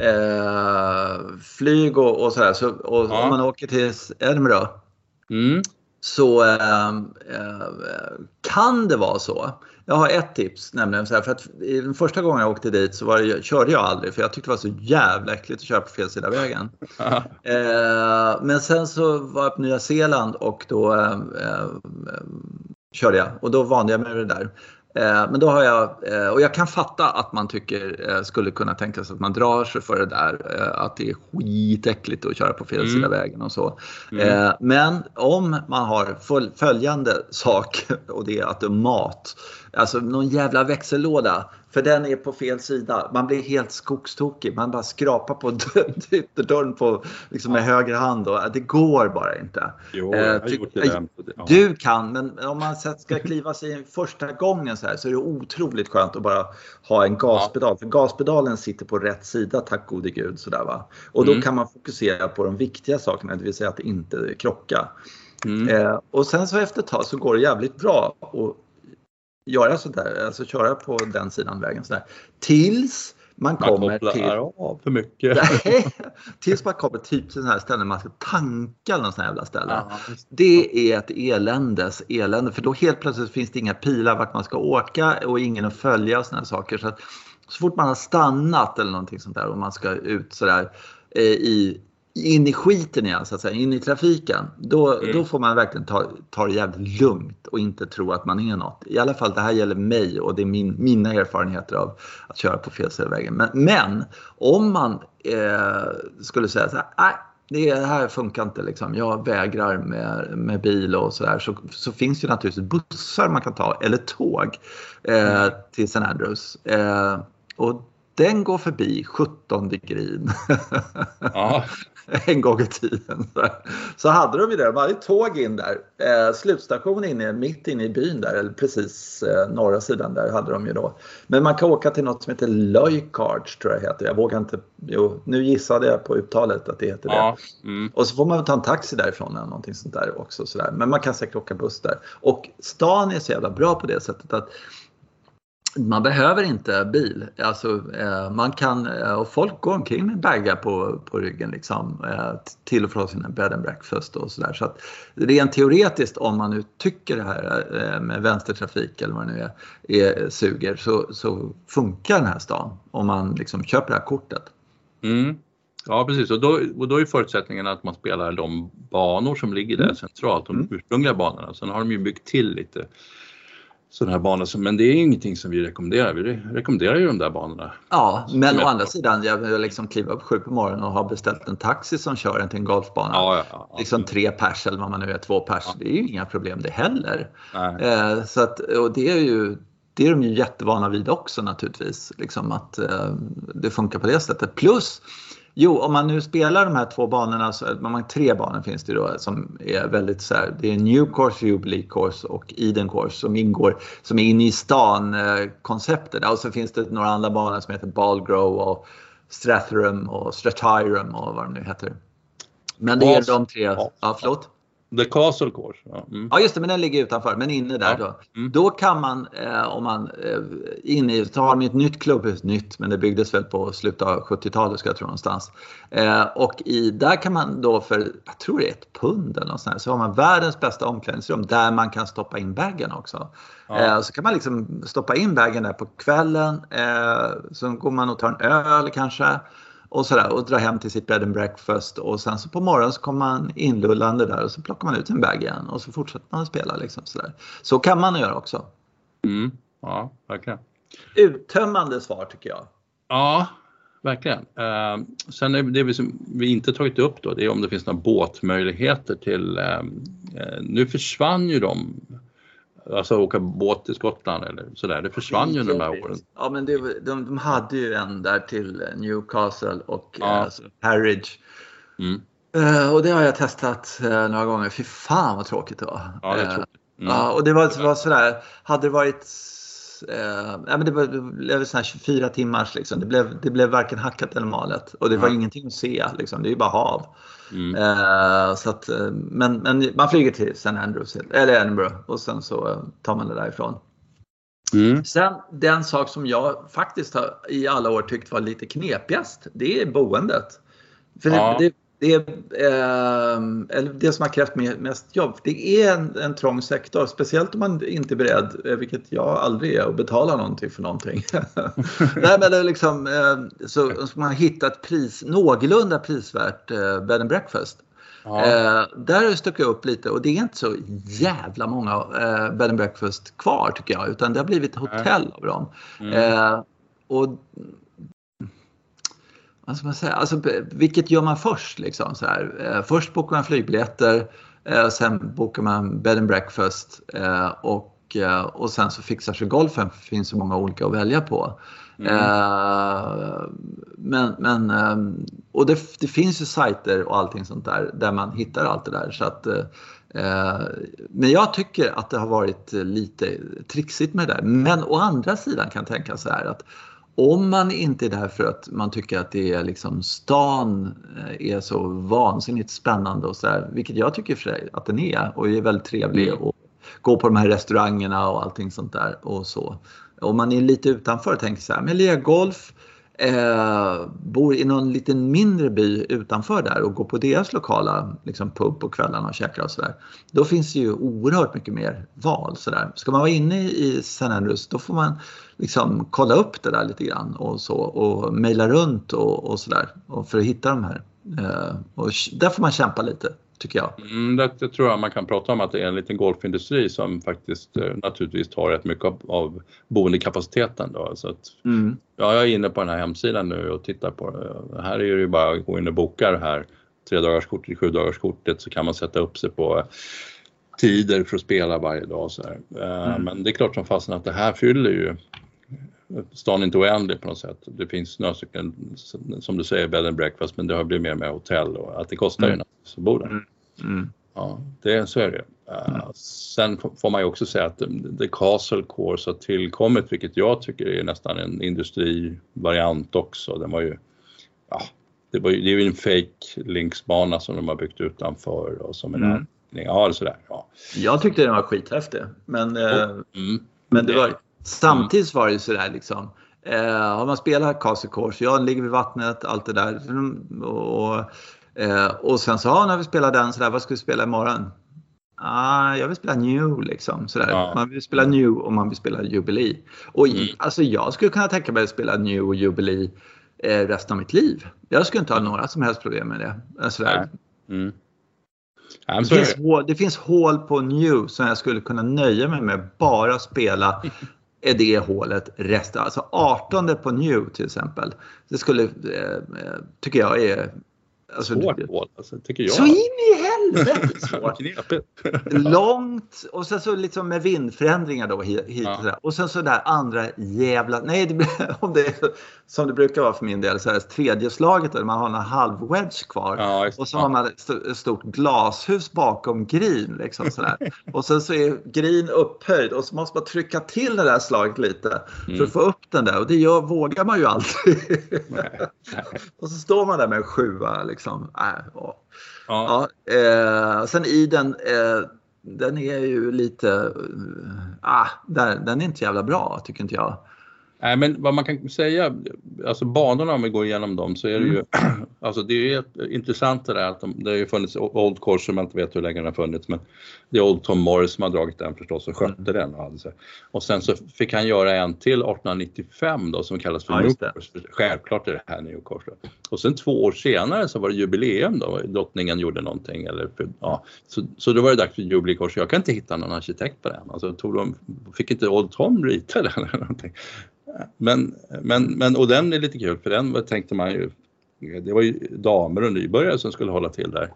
eh, flyg och, och sådär. Så, och ja. Om man åker till Edinburgh mm. så eh, eh, kan det vara så jag har ett tips, nämligen så här, för att den första gången jag åkte dit så var det, körde jag aldrig för jag tyckte det var så jävla äckligt att köra på fel sida vägen. [laughs] eh, men sen så var jag på Nya Zeeland och då eh, eh, körde jag och då vande jag mig med det där. Eh, men då har jag, eh, och jag kan fatta att man tycker, eh, skulle kunna tänka sig att man drar sig för det där, att det är skitäckligt att köra på fel sida mm. vägen och så. Mm. Men om man har följande sak [laughs] och det är att det är mat. Alltså någon jävla växellåda för den är på fel sida. Man blir helt skogstokig. Man bara skrapar på [laughs] ytterdörren på, liksom med höger hand. Och, det går bara inte. Jo, jag har gjort det. Där. Du kan, men om man ska kliva sig första gången så här så är det otroligt skönt att bara ha en gaspedal. För gaspedalen sitter på rätt sida, tack gode gud. Sådär, va? Och då mm. kan man fokusera på de viktiga sakerna, det vill säga att inte krocka. Mm. Eh, och sen så efter ett tag så går det jävligt bra. Och göra sådär, alltså köra på den sidan vägen sådär. Tills man, man kommer till... av för mycket. [laughs] tills man kommer typ till sådana här ställen man ska tanka sån här jävla ställe. Ja, det är ett eländes elände för då helt plötsligt finns det inga pilar vart man ska åka och ingen att följa och sådana saker. Så, att, så fort man har stannat eller någonting sånt där och man ska ut sådär eh, i in i skiten igen, så att säga, in i trafiken, då, mm. då får man verkligen ta, ta det jävligt lugnt och inte tro att man är något. I alla fall, det här gäller mig och det är min, mina erfarenheter av att köra på fel sida vägen. Men, men, om man eh, skulle säga så här, nej, det här funkar inte liksom. Jag vägrar med, med bil och sådär. Så, så finns det naturligtvis bussar man kan ta eller tåg eh, mm. till St. Andrews. Eh, och den går förbi 17 green. Ja. [laughs] en gång i tiden. Så hade de ju det, de hade tåg in där. Eh, slutstation inne, mitt inne i byn där, eller precis eh, norra sidan där hade de ju då. Men man kan åka till något som heter Loikards tror jag heter. Jag vågar inte, jo, nu gissade jag på uttalet att det heter det. Mm. Och så får man ta en taxi därifrån eller någonting sånt där också. Sådär. Men man kan säkert åka buss där. Och stan är så jävla bra på det sättet att man behöver inte bil. Alltså, eh, man kan, eh, och folk går omkring med baggar på, på ryggen liksom, eh, till och från sina bed and breakfast och sådär. Så att rent teoretiskt om man nu tycker det här med vänstertrafik eller vad det nu är, är suger så, så funkar den här stan om man liksom köper det här kortet. Mm. Ja precis och då, och då är förutsättningen att man spelar de banor som ligger där mm. centralt, de mm. ursprungliga banorna. Sen har de ju byggt till lite sådana här banor. Men det är ingenting som vi rekommenderar. Vi rekommenderar ju de där banorna. Ja, men å andra sidan, jag vill liksom kliva upp sju på morgonen och ha beställt en taxi som kör en till en golfbana. Ja, ja, ja, liksom tre pers eller vad man nu är, två pers. Det är ju inga problem det heller. Eh, så att, och det är ju det är de ju jättevana vid också naturligtvis. Liksom att eh, det funkar på det sättet. Plus Jo, om man nu spelar de här två banorna, så, man, tre banor finns det då som är väldigt så här, det är New Course, Jubilee Course och Eden Course som ingår, som är inne i stan-konceptet. Och så finns det några andra banor som heter Ballgrow och Strathrum och Stratirum och vad de nu heter. Men det är de tre, ja förlåt? The Castle Course. Ja. Mm. ja, just det, men den ligger utanför. Men inne där ja. då. Mm. Då kan man, eh, om man eh, inne i, så har de ett nytt klubbhus, nytt, men det byggdes väl på slutet av 70-talet ska jag tro någonstans. Eh, och i, där kan man då för, jag tror det är ett pund eller något sånt så har man världens bästa omklädningsrum där man kan stoppa in bagen också. Ja. Eh, så kan man liksom stoppa in bagen där på kvällen. Eh, så går man och tar en öl kanske och sådär och dra hem till sitt bed and breakfast och sen så på morgonen så kommer man inlullande där och så plockar man ut sin bag igen och så fortsätter man att spela liksom sådär. Så kan man göra också. Mm. Ja, verkligen. Uttömmande svar tycker jag. Ja, verkligen. Uh, sen är det vi, som vi inte tagit upp då, det är om det finns några båtmöjligheter till, uh, nu försvann ju de Alltså åka båt till Skottland eller sådär. Det försvann ju under de här åren. Ja men det, de, de hade ju en där till Newcastle och ja. eh, alltså Harwich. Mm. Uh, och det har jag testat uh, några gånger. Fy fan vad tråkigt det var. Ja, det är tråkigt. Mm. Uh, och det var, var sådär, hade det varit eh, ja, men det, var, det blev sån 24 timmars liksom. Det blev, det blev varken hackat eller malet. Och det var ingenting att se liksom. Det är ju bara hav. Mm. Eh, så att, eh, men, men man flyger till St. Andrews, eller Edinburgh och sen så eh, tar man det därifrån. Mm. Sen den sak som jag faktiskt har i alla år tyckt var lite knepigast, det är boendet. För ja. det, det, är, eh, det som har krävt mest jobb. Det är en, en trång sektor, speciellt om man inte är beredd, eh, vilket jag aldrig är, att betala någonting för någonting. [laughs] Nej, men det liksom, eh, så ska man hitta ett pris, någorlunda prisvärt eh, bed and breakfast. Ja. Eh, där har det stuckit upp lite och det är inte så jävla många eh, bed and breakfast kvar tycker jag utan det har blivit hotell av dem. Mm. Eh, och vad ska man säga, alltså, vilket gör man först? Liksom, så här? Eh, först bokar man flygbiljetter, eh, sen bokar man bed and breakfast eh, och, och sen så fixar sig golfen för det finns så många olika att välja på. Mm. Men, men, och det, det, finns ju sajter och allting sånt där där man hittar allt det där. Så att, men jag tycker att det har varit lite trixigt med det där. Men å andra sidan kan jag tänka så här att om man inte är där för att man tycker att det är liksom stan eh, är så vansinnigt spännande och så där, vilket jag tycker för sig att den är och är väldigt trevlig mm. och gå på de här restaurangerna och allting sånt där och så. Om man är lite utanför och tänker så här, men lirar golf, eh, bor i någon liten mindre by utanför där och går på deras lokala liksom, pub på kvällarna och käkar och sådär. Då finns det ju oerhört mycket mer val. Så där. Ska man vara inne i St. Andrews då får man liksom kolla upp det där lite grann och så och mejla runt och, och sådär för att hitta de här. Eh, och där får man kämpa lite tycker jag. Mm, det, det, tror jag man kan prata om att det är en liten golfindustri som faktiskt eh, naturligtvis tar rätt mycket av, av boendekapaciteten. Då. Så att, mm. ja, jag är inne på den här hemsidan nu och tittar på det. Här är det ju bara att gå in och boka det här tre dagars kortet, sju dagars kortet så kan man sätta upp sig på tider för att spela varje dag. Så mm. Men det är klart som fasen att det här fyller ju stan är inte oändlig på något sätt. Det finns några stycken, som du säger, bed and breakfast, men det har blivit mer med hotell och att det kostar mm. ju att bo där. Mm. Mm. Ja, det, så är det. Uh, sen får man ju också säga att The Castle Course har tillkommit, vilket jag tycker är nästan en industrivariant också. Den var ju, ja, det, var ju, det är ju en fake linksbana som de har byggt utanför och som en mm. Ja, sådär. Ja. Jag tyckte den var skithäftig, men, mm. men det var, samtidigt var det ju sådär liksom. Eh, har man spelat Castle Course, jag ligger vid vattnet, allt det där. Och, eh, och sen så, ja, när vi spelar den sådär, vad ska vi spela imorgon? Ah, jag vill spela New liksom. Sådär. Ja. Man vill spela New och man vill spela Jubilee. Och mm. alltså jag skulle kunna tänka mig att spela New och Jubilee eh, resten av mitt liv. Jag skulle inte ha några som helst problem med det. Sådär. Mm. Det finns, hål, det finns hål på New som jag skulle kunna nöja mig med bara spela [laughs] är det hålet resten. Alltså 18 på New till exempel. Det skulle, eh, eh tycker jag är Alltså, Svårt hål, alltså, tycker jag. Så in i helvete [laughs] svårt. Långt och sen så liksom med vindförändringar då hit ja. och sen så där andra jävla, nej det blir, [laughs] om det är som det brukar vara för min del, så här, tredje slaget där man har en halv wedge kvar ja, och så ja. har man ett stort glashus bakom green liksom sådär. [laughs] och sen så är green upphöjd och så måste man trycka till det där slaget lite mm. för att få upp den där och det gör, vågar man ju aldrig. och så står man där med en sjua liksom liksom. Äh, ja. Ja. eh, sen i den, eh, den är ju lite, eh, ah, där, den är inte jävla bra tycker inte jag. Nej, men vad man kan säga, alltså banorna om vi går igenom dem så är det mm. ju, [clears throat] alltså det är intressant det där att de, det har ju funnits Old Course som jag inte vet hur länge den har funnits men det är Old Tom Morris som har dragit den förstås och skötte mm. den. Alltså. Och sen så fick han göra en till 1895 då som kallas för ja, New Course. Självklart är det här New Course. Och sen två år senare så var det jubileum då, drottningen gjorde någonting eller ja, så, så då var det dags för Jubilee Course. Jag kan inte hitta någon arkitekt på den. Alltså, tog de, fick inte Old Tom rita den eller någonting. Men, men, men, och den är lite kul för den tänkte man ju, det var ju damer och nybörjare som skulle hålla till där.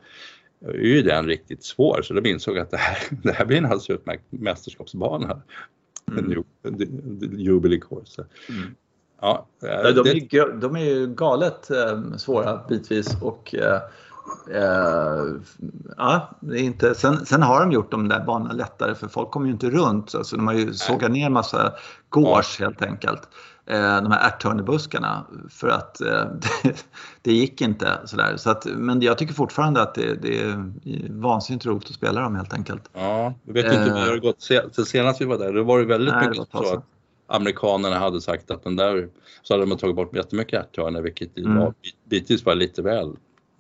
Nu är ju den riktigt svår så de insåg att det här, det här blir en alldeles utmärkt mästerskapsbana. Mm. Jubilee Course. Mm. Ja, de, är, de är ju galet eh, svåra bitvis och Eh, ja, inte, sen, sen, har de gjort de där banorna lättare för folk kommer ju inte runt. Alltså, de har ju sågat ner massa gårs helt enkelt. Eh, de här ärthörnebuskarna för att eh, [laughs] det, det, gick inte sådär. Så att, men jag tycker fortfarande att det, det är vansinnigt roligt att spela dem helt enkelt. Ja, jag vet inte hur det har gått. Sen, senast vi var där, då var det väldigt nej, mycket så att amerikanerna hade sagt att den där, så hade de tagit bort jättemycket ärthörnor vilket mm. bitvis var lite väl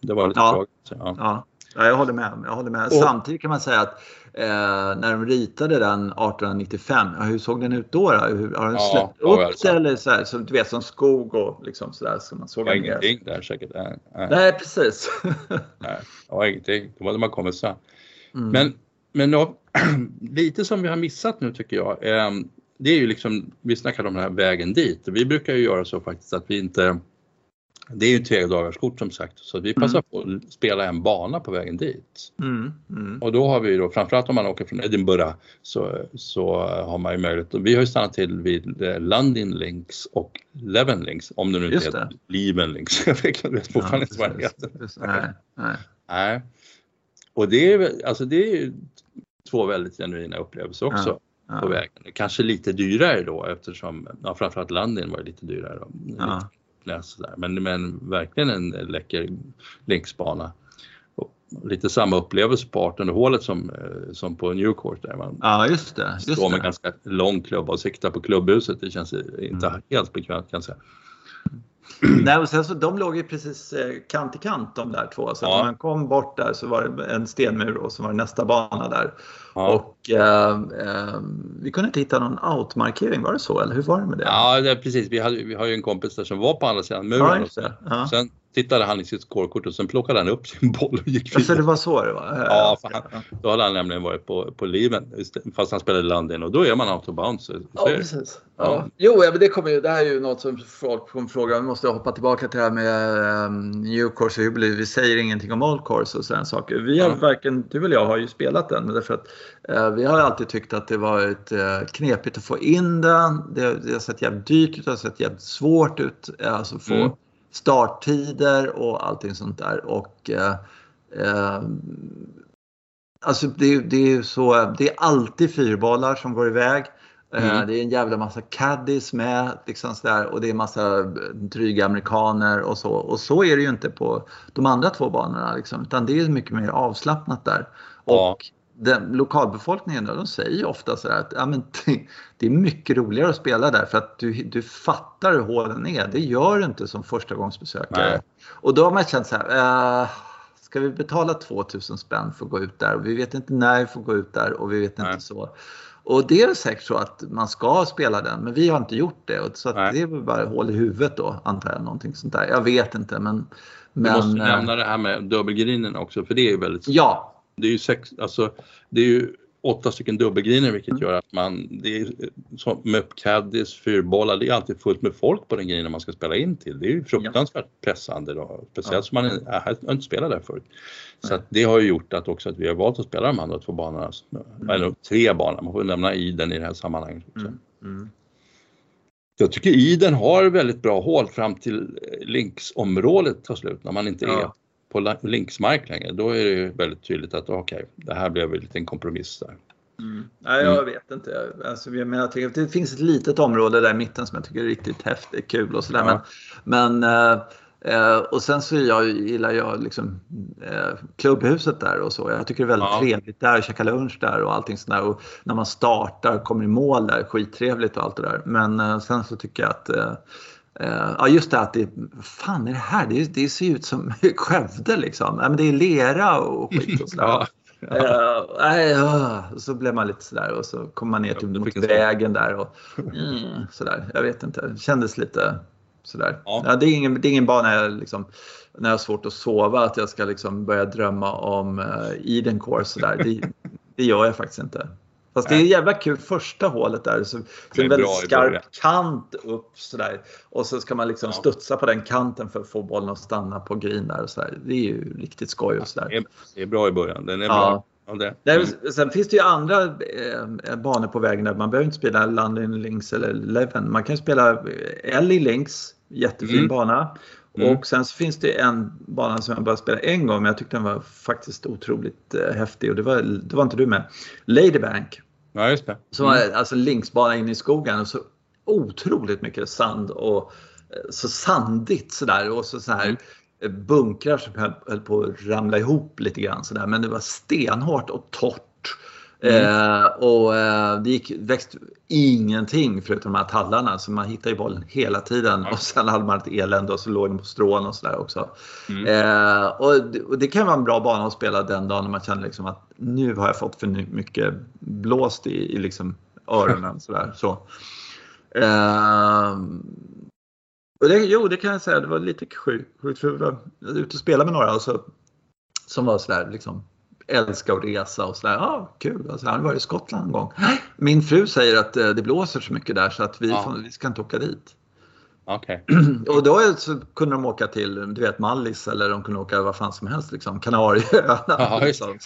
det var lite ja. tråkigt. Ja. ja. Ja, jag håller med. Jag håller med. Och, Samtidigt kan man säga att eh, när de ritade den 1895, hur såg den ut då? då? Hur, har den ja, släppt upp det eller så, här, så du vet som skog och liksom sådär som man såg? Det var ingenting där säkert. Nej, nej precis. [laughs] nej, det var ingenting. Då hade man kommit sen. Mm. Men, men då, [clears throat] lite som vi har missat nu tycker jag. Eh, det är ju liksom, vi snackade om den här vägen dit. Vi brukar ju göra så faktiskt att vi inte det är ju tre dagars kort som sagt så vi passar mm. på att spela en bana på vägen dit. Mm. Mm. Och då har vi då framförallt om man åker från Edinburgh så, så har man ju möjlighet. Vi har ju stannat till vid eh, London Links och Leven Links om det nu inte heter Leven Links. [laughs] Jag vet fortfarande inte vad det heter. Nej, nej. nej. Och det är, alltså det är två väldigt genuina upplevelser också. Ja. Ja. på vägen. Kanske lite dyrare då eftersom, ja, framförallt London var lite dyrare. Då. Ja läsa där. Men, men verkligen en läcker länksbana. Lite samma upplevelse på 18 hålet som, eh, som på Newcourt där man ja, just det, just står med det. ganska lång klubba och siktar på klubbhuset. Det känns inte mm. helt bekvämt kan jag säga. Nej, och sen så, de låg ju precis eh, kant i kant de där två. Så ja. när man kom bort där så var det en stenmur och så var det nästa bana där. Ja. Och eh, eh, vi kunde inte hitta någon outmarkering, var det så? Eller hur var det med det? Ja, det, precis. Vi, hade, vi har ju en kompis där som var på andra sidan muren. Ja, sen, tittade han i sitt scorekort och sen plockade han upp sin boll och gick vidare. Alltså det var så det var? Ja, han, då hade han nämligen varit på, på liven fast han spelade London och då är man out of bounds. Ja, precis. Ja. Ja. Jo, men det, kommer ju, det här är ju något som folk kommer fråga. Vi måste hoppa tillbaka till det här med um, new course och jubilee. Vi säger ingenting om old course och sådana saker. Vi har ja. varken, du eller jag har ju spelat den, men därför att uh, vi har alltid tyckt att det varit uh, knepigt att få in den. Det, det har sett jävligt dyrt ut, det har sett jävligt svårt ut. Alltså få mm starttider och allting sånt där. Och, eh, eh, alltså det, det, är så, det är alltid fyrbollar som går iväg. Eh, mm. Det är en jävla massa caddies med liksom sådär, och det är massa dryga amerikaner och så. Och så är det ju inte på de andra två banorna. Liksom, utan det är mycket mer avslappnat där. Ja. Och den, lokalbefolkningen de säger ofta så att ja, men det, det, är mycket roligare att spela där för att du, du fattar hur hålen är. Det gör du inte som förstagångsbesökare. Nej. Och då har man känt så här, äh, ska vi betala 2000 spänn för att gå ut där? Och vi vet inte när vi får gå ut där och vi vet Nej. inte så. Och det är säkert så att man ska spela den, men vi har inte gjort det. Så det är väl bara hål i huvudet då, antar jag. Någonting sånt där. Jag vet inte, men... men du måste nämna det här med dubbelgrinen också, för det är väldigt... Ja, det är ju, sex, alltså, det är ju åtta stycken dubbelgriner vilket mm. gör att man, det är som med caddies, fyrbollar, det är alltid fullt med folk på den grinen man ska spela in till. Det är ju fruktansvärt pressande då, speciellt som man har inte spelat där förut. Så det har ju gjort att också att vi har valt att spela de andra två banorna, mm. eller tre banor, man får nämna Iden i det här sammanhanget också. Mm. Mm. Jag tycker Iden har väldigt bra hål fram till linksområdet tar slut när man inte ja. På linksmark längre, då är det väldigt tydligt att okej, okay, det här blev en liten kompromiss där. Mm. Nej, jag mm. vet inte. Alltså, jag menar, det finns ett litet område där i mitten som jag tycker är riktigt häftigt, kul och sådär. Ja. Men, men eh, och sen så jag, gillar jag liksom, eh, klubbhuset där och så. Jag tycker det är väldigt ja. trevligt där, käka lunch där och allting sådär. Och när man startar, kommer i mål där, skittrevligt och allt det där. Men eh, sen så tycker jag att eh, ja, just det att det, fan är det här? Det, det ser ut som [laughs] Skövde liksom. Ja, men det är lera och [laughs] skit och sådär. ja. Uh, uh, så blev man lite sådär och så kom man ner till mot vägen där och mm, sådär. Jag vet inte, det kändes lite sådär. Ja. Ja, det, är ingen, det är ingen bana jag liksom, när jag har svårt att sova att jag ska liksom börja drömma om uh, Eden Course sådär. Det, det gör jag faktiskt inte. Fast det är jävla kul första hålet där. Så, det är en väldigt skarp kant upp sådär. Och så ska man liksom ja. studsa på den kanten för att få bollen att stanna på green där och sådär. Det är ju riktigt skoj och sådär. Ja, det är bra i början. Den är ja. bra. det. Mm. Sen finns det ju andra eh, banor på vägen där man behöver inte spela London Links eller Leven. Man kan spela Ellie Links, jättefin mm. bana. Mm. Och sen så finns det en bana som jag bara spelade en gång men jag tyckte den var faktiskt otroligt eh, häftig och det var, det var inte du med. Ladybank. Ja, just det. Som var mm. alltså linksbana in i skogen och så otroligt mycket sand och eh, så sandigt sådär och så, så här mm. bunkrar som höll, höll på att ramla ihop lite grann sådär men det var stenhårt och torrt Mm. Eh, och eh, det gick, växte ingenting förutom de här tallarna så man hittade ju bollen hela tiden mm. och sen hade man ett elände och så låg den på strån och sådär också. Mm. Eh, och, det, och, det kan vara en bra bana att spela den dagen när man känner liksom att nu har jag fått för mycket blåst i, i liksom öronen. [laughs] sådär, så. Eh, och det, jo, det kan jag säga, det var lite sjukt. För jag var ute och spelade med några och så, som var sådär liksom älskar att resa och sådär. Ja, kul. Alltså, han varit i Skottland en gång. Min fru säger att eh, det blåser så mycket där så att vi, ja. får, vi ska inte åka dit. Okay. [clears throat] och då kunde de åka till du vet, Mallis eller de kunde åka vad fan som helst, liksom, Kanarieöarna. Liksom,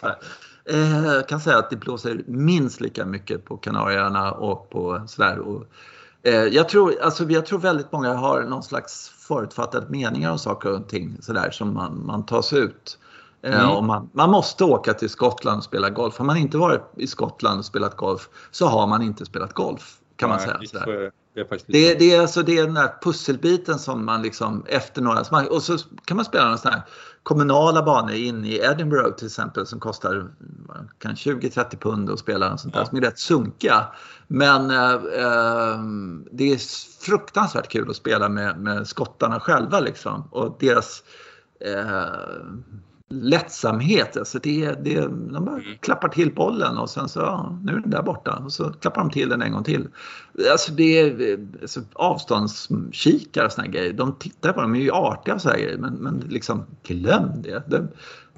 eh, jag kan säga att det blåser minst lika mycket på Kanarieöarna och på sådär. Och, eh, jag, tror, alltså, jag tror väldigt många har någon slags förutfattade meningar om saker och ting sådär som man, man tas ut. Eh, mm. man, man, måste åka till Skottland och spela golf. Har man inte varit i Skottland och spelat golf så har man inte spelat golf. Kan man säga. Sådär. Det är, det, det, är alltså, det är den där pusselbiten som man liksom efter några... Och så kan man spela några sådana här kommunala banor in i Edinburgh till exempel som kostar 20-30 pund att spela. Och sånt där, ja. som är rätt sunkiga. Men eh, eh, det är fruktansvärt kul att spela med, med skottarna själva liksom. Och deras eh, lättsamhet. Alltså det, det, de bara mm. klappar till bollen och sen så, ja, nu är den där borta. Och så klappar de till den en gång till. Alltså det är alltså, avståndskikare och såna grejer. De tittar på dem, de är ju artiga och sådana grejer. Men, men liksom glöm det. det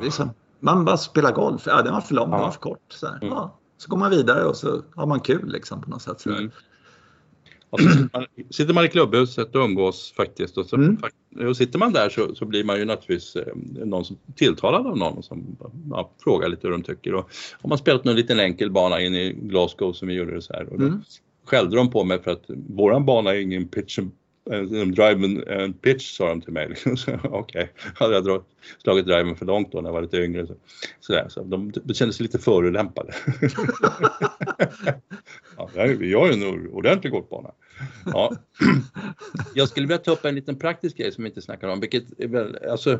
liksom, man bara spelar golf. Ja, den var för lång, den var för kort. Så, mm. ja, så går man vidare och så har man kul liksom på något sätt. Så mm. Och så sitter, man, sitter man i klubbhuset och umgås faktiskt och, så, mm. och sitter man där så, så, blir man ju naturligtvis eh, någon som tilltalad av någon som ja, frågar lite hur de tycker. Och, om man spelat någon liten enkel bana in i Glasgow som vi gjorde det så här och då mm. skällde de på mig för att våran bana är ingen pitch and Eh, en drive and pitch sa de till mig. [laughs] Okej, okay. hade jag slagit driven för långt då när jag var lite yngre. Så, sådär. så de, de kände sig lite förolämpade. [laughs] ja, har ju en ordentlig golfbana. Ja. [clears throat] Jag skulle vilja ta upp en liten praktisk grej som vi inte snackar om, vilket är väl, alltså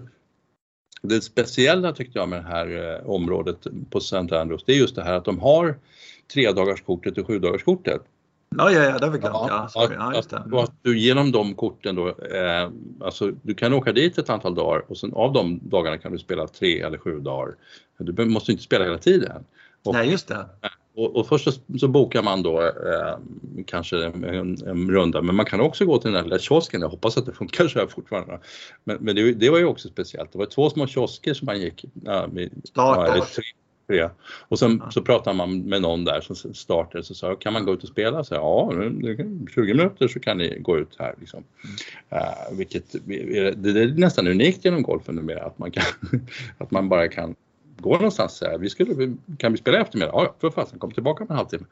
det speciella tyckte jag med det här eh, området på St. Andrews, det är just det här att de har tre och sju. Ja, ja, ja, det har vi glömt. Ja, ja, ja, just det. Och att du genom de korten då, eh, alltså du kan åka dit ett antal dagar och sen av de dagarna kan du spela tre eller sju dagar. Du måste inte spela hela tiden. Och, Nej, just det. Och, och först så, så, bokar man då eh, kanske en, en, runda, men man kan också gå till den där lilla kiosken. Jag hoppas att det funkar så här fortfarande. Men, men det, det, var ju också speciellt. Det var två små kiosker som man gick. Ja, med, ja, tre, tre. Och sen så pratade man med någon där som startade så sa kan man gå ut och spela? Så ja, 20 minuter så kan ni gå ut här. Liksom. Uh, vilket det, är nästan unikt genom golfen numera att man, kan, [laughs] att man bara kan gå någonstans så här. Vi skulle, kan vi spela eftermiddag? Ja, för fasen, kom tillbaka om en halvtimme.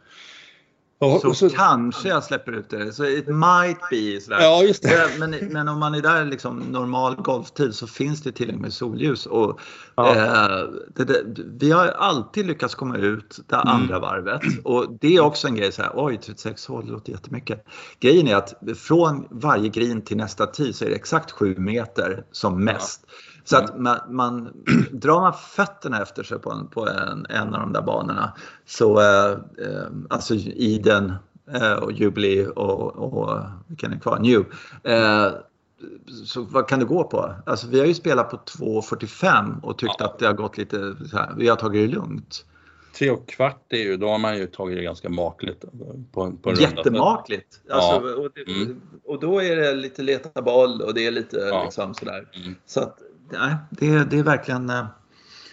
Ja, så, så, kanske jag släpper ut det. Så it might be sådär. Ja, just det. Men, men om man är där liksom normal golftid så finns det tillräckligt med solljus. Och, ja. eh, det, det, vi har alltid lyckats komma ut det mm. andra varvet. Och det är också en grej så här, oj 36 hål, låter jättemycket. Grejen är att från varje green till nästa tee så är det exakt 7 meter som mest. Ja. Så att mm. man, man, [clears throat] drar man fötterna efter sig på en, på en, en av de där banorna så eh, eh alltså i den eh, och Jubilee och, och vilken är kvar? New. Eh, så vad kan det gå på? Alltså vi har ju spelat på 2.45 och tyckt ja. att det har gått lite så här, vi har tagit det lugnt. Tre och kvart är ju, då har man ju tagit det ganska makligt. På, på Jättemakligt! Alltså, ja. och, det, mm. och, då är det lite leta boll och det är lite ja. liksom sådär. Mm. Så att nej, det, det är verkligen... Eh,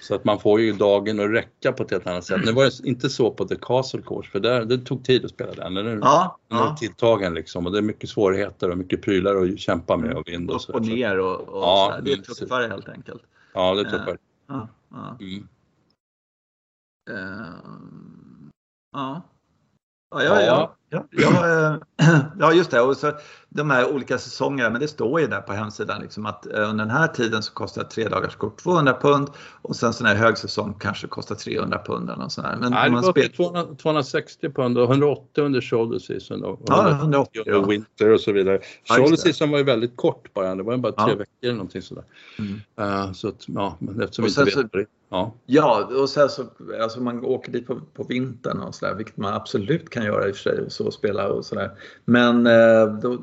så att man får ju dagen att räcka på ett helt annat sätt. Nu var det inte så på The Castle Course för där, det tog tid att spela den. Den är, ja, den är ja. tilltagen liksom och det är mycket svårigheter och mycket prylar att kämpa med och vind och så. Upp och ner och, och ja, Det är tuffare helt enkelt. Ja, det är tuffare. Uh, ja, ja. Mm. Uh, ja. Ja, ja, ja. Ja, ja, [clears throat] ja, just det. Och så de här olika säsongerna, men det står ju där på hemsidan liksom att eh, under den här tiden så kostar ett tre dagars kort 200 pund och sen sån här högsäsong kanske kostar 300 pund eller sån här. Men Nej, det var 200, 260 pund och 180 under shoulder season och, ja, 180 under ja. winter och så vidare. Ja, shoulder season var ju väldigt kort bara, det var bara tre ja. veckor eller någonting sådär. Mm. Uh, så att, ja, men eftersom vi inte vet så, det. Ja. ja, och sen så alltså man åker dit på, på vintern och sådär, vilket man absolut kan göra i och för sig, så spela och sådär. Men eh, då,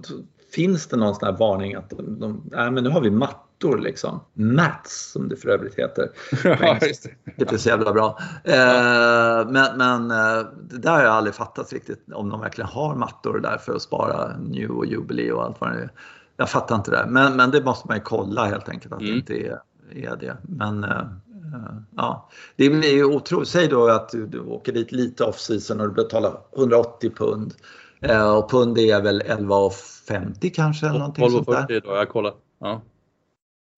finns det någon sån här varning att de, de, äh, men nu har vi mattor liksom. Mats som det för övrigt heter. [laughs] Ja, det. det är så jävla bra. Eh, men men eh, det där har jag aldrig fattat riktigt om de verkligen har mattor där för att spara New och Jubilee och allt vad det är. Jag fattar inte det. Men, men det måste man ju kolla helt enkelt att mm. det inte är, är det. Men eh, ja, det blir ju otroligt. Säg då att du, du åker dit lite off season och du betalar 180 pund. Eh, och pund är väl 11,50 kanske? Eller någonting 12,40 sånt där. då, jag kollar. Ja.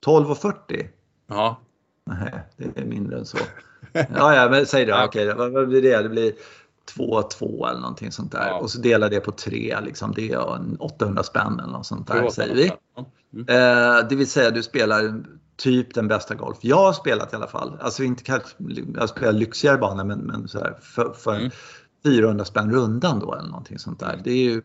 12,40? Ja. Nej, det är mindre än så. ja, ja, men säg det. [laughs] Okej, okay, vad blir det? Det blir 2-2 eller någonting sånt där. Ja. Och så delar det på tre, liksom. det är 800 spänn eller något sånt där säger vi. Mm. Eh, det vill säga du spelar typ den bästa golf jag har spelat i alla fall. Alltså inte kanske, jag spelar lyxigare banor men, men så här, för, för mm. 400 spänn rundan då eller någonting sånt där. Det, ju,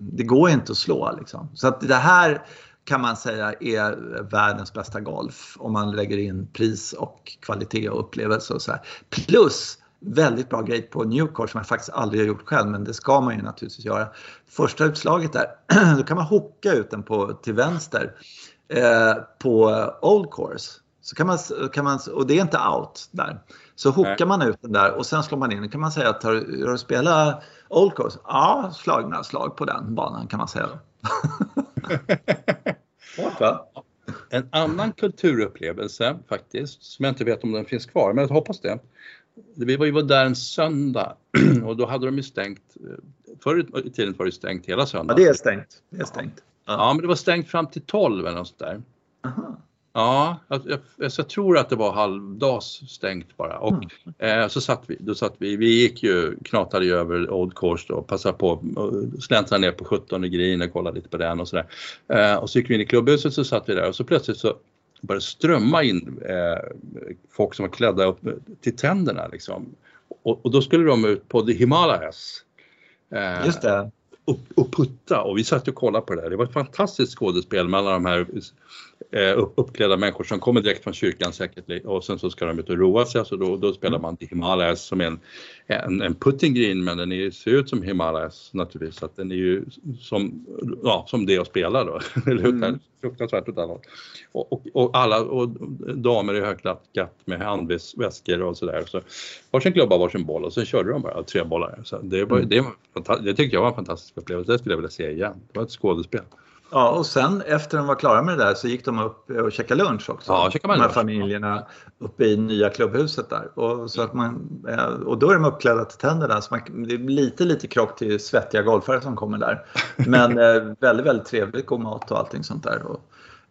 det går inte att slå liksom. Så att det här kan man säga är världens bästa golf om man lägger in pris och kvalitet och upplevelse och så här. Plus väldigt bra grej på Newcourt som jag faktiskt aldrig har gjort själv men det ska man ju naturligtvis göra. Första utslaget där, [clears throat] då kan man hocka ut den på, till vänster eh, på Old Course. Så kan man, kan man, och det är inte out där. Så hookar man ut den där och sen slår man in. Kan man säga att har, har du spelat Old Course? Ja, slagna slag på den banan kan man säga. [laughs] en annan kulturupplevelse faktiskt, som jag inte vet om den finns kvar, men jag hoppas det. Vi var ju där en söndag [clears throat] och då hade de ju stängt, förr i tiden var det stängt hela söndagen. Ja, det är stängt. Det är stängt. Ja. men det var stängt fram till 12 eller något sånt där. Aha. Ja, jag, jag, jag, tror att det var halvdags stängt bara och mm. eh, så satt vi, då satt vi, vi gick ju, knatade ju över Old Course och passade på att släntra ner på 17 green och kolla lite på den och sådär. Eh, och så gick vi in i klubbhuset så satt vi där och så plötsligt så började strömma in eh, folk som var klädda upp till tänderna liksom. Och, och då skulle de ut på The Himalayas. Eh, Just det och, och putta och vi satt och kollade på det där. Det var ett fantastiskt skådespel med alla de här eh, uppklädda människor som kommer direkt från kyrkan säkert och sen så ska de ut och roa sig. Så då, då spelar man Himalayas som en, en, en putting green men den är, ser ut som Himalayas naturligtvis. Så att den är ju som, ja, som det att spela då. [laughs] mm. Fruktansvärt åt alla och, och, och, alla och damer i högklackat med handväskor och sådär. Så varsin klubba, varsin boll och sen körde de bara tre bollar. Så det, var, mm. det, det tyckte jag var en fantastisk upplevelse. Det skulle jag vilja se igen. Det var ett skådespel. Ja, och sen efter de var klara med det där så gick de upp och käkade lunch också. Ja, käkade de här familjerna uppe i nya klubbhuset där. Och, så att man, eh, och då är de uppklädda till tänderna. Så man, det är lite, lite krock till svettiga golfare som kommer där. Men eh, väldigt, väldigt trevligt, god mat och allting sånt där. Och,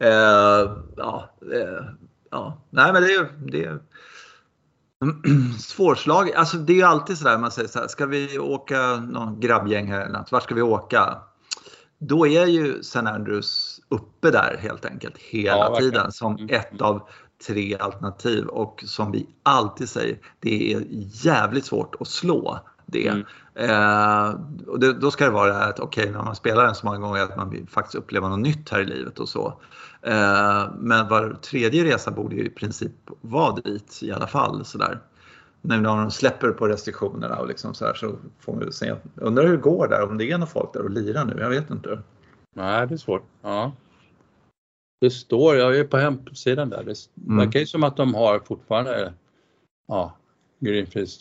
eh, ja, eh, ja, nej men det är det är [clears throat] svårslag. Alltså det är ju alltid sådär man säger så här, ska vi åka någon grabbgäng här eller något, vart ska vi åka? Då är ju St. Andrews uppe där helt enkelt hela ja, tiden som mm. ett av tre alternativ och som vi alltid säger, det är jävligt svårt att slå det. Mm. Eh, och det, då ska det vara att okej, okay, när man spelar den så många gånger att man vill faktiskt uppleva något nytt här i livet och så. Eh, men var tredje resa borde ju i princip vara dit i alla fall sådär nu när de släpper på restriktionerna och liksom så här så får vi se. Undrar hur det går där, om det är någon folk där och lirar nu, jag vet inte. Nej, det är svårt. Ja. Det står, jag är på hemsidan där, det mm. verkar ju som att de har fortfarande ja, Greenpeace,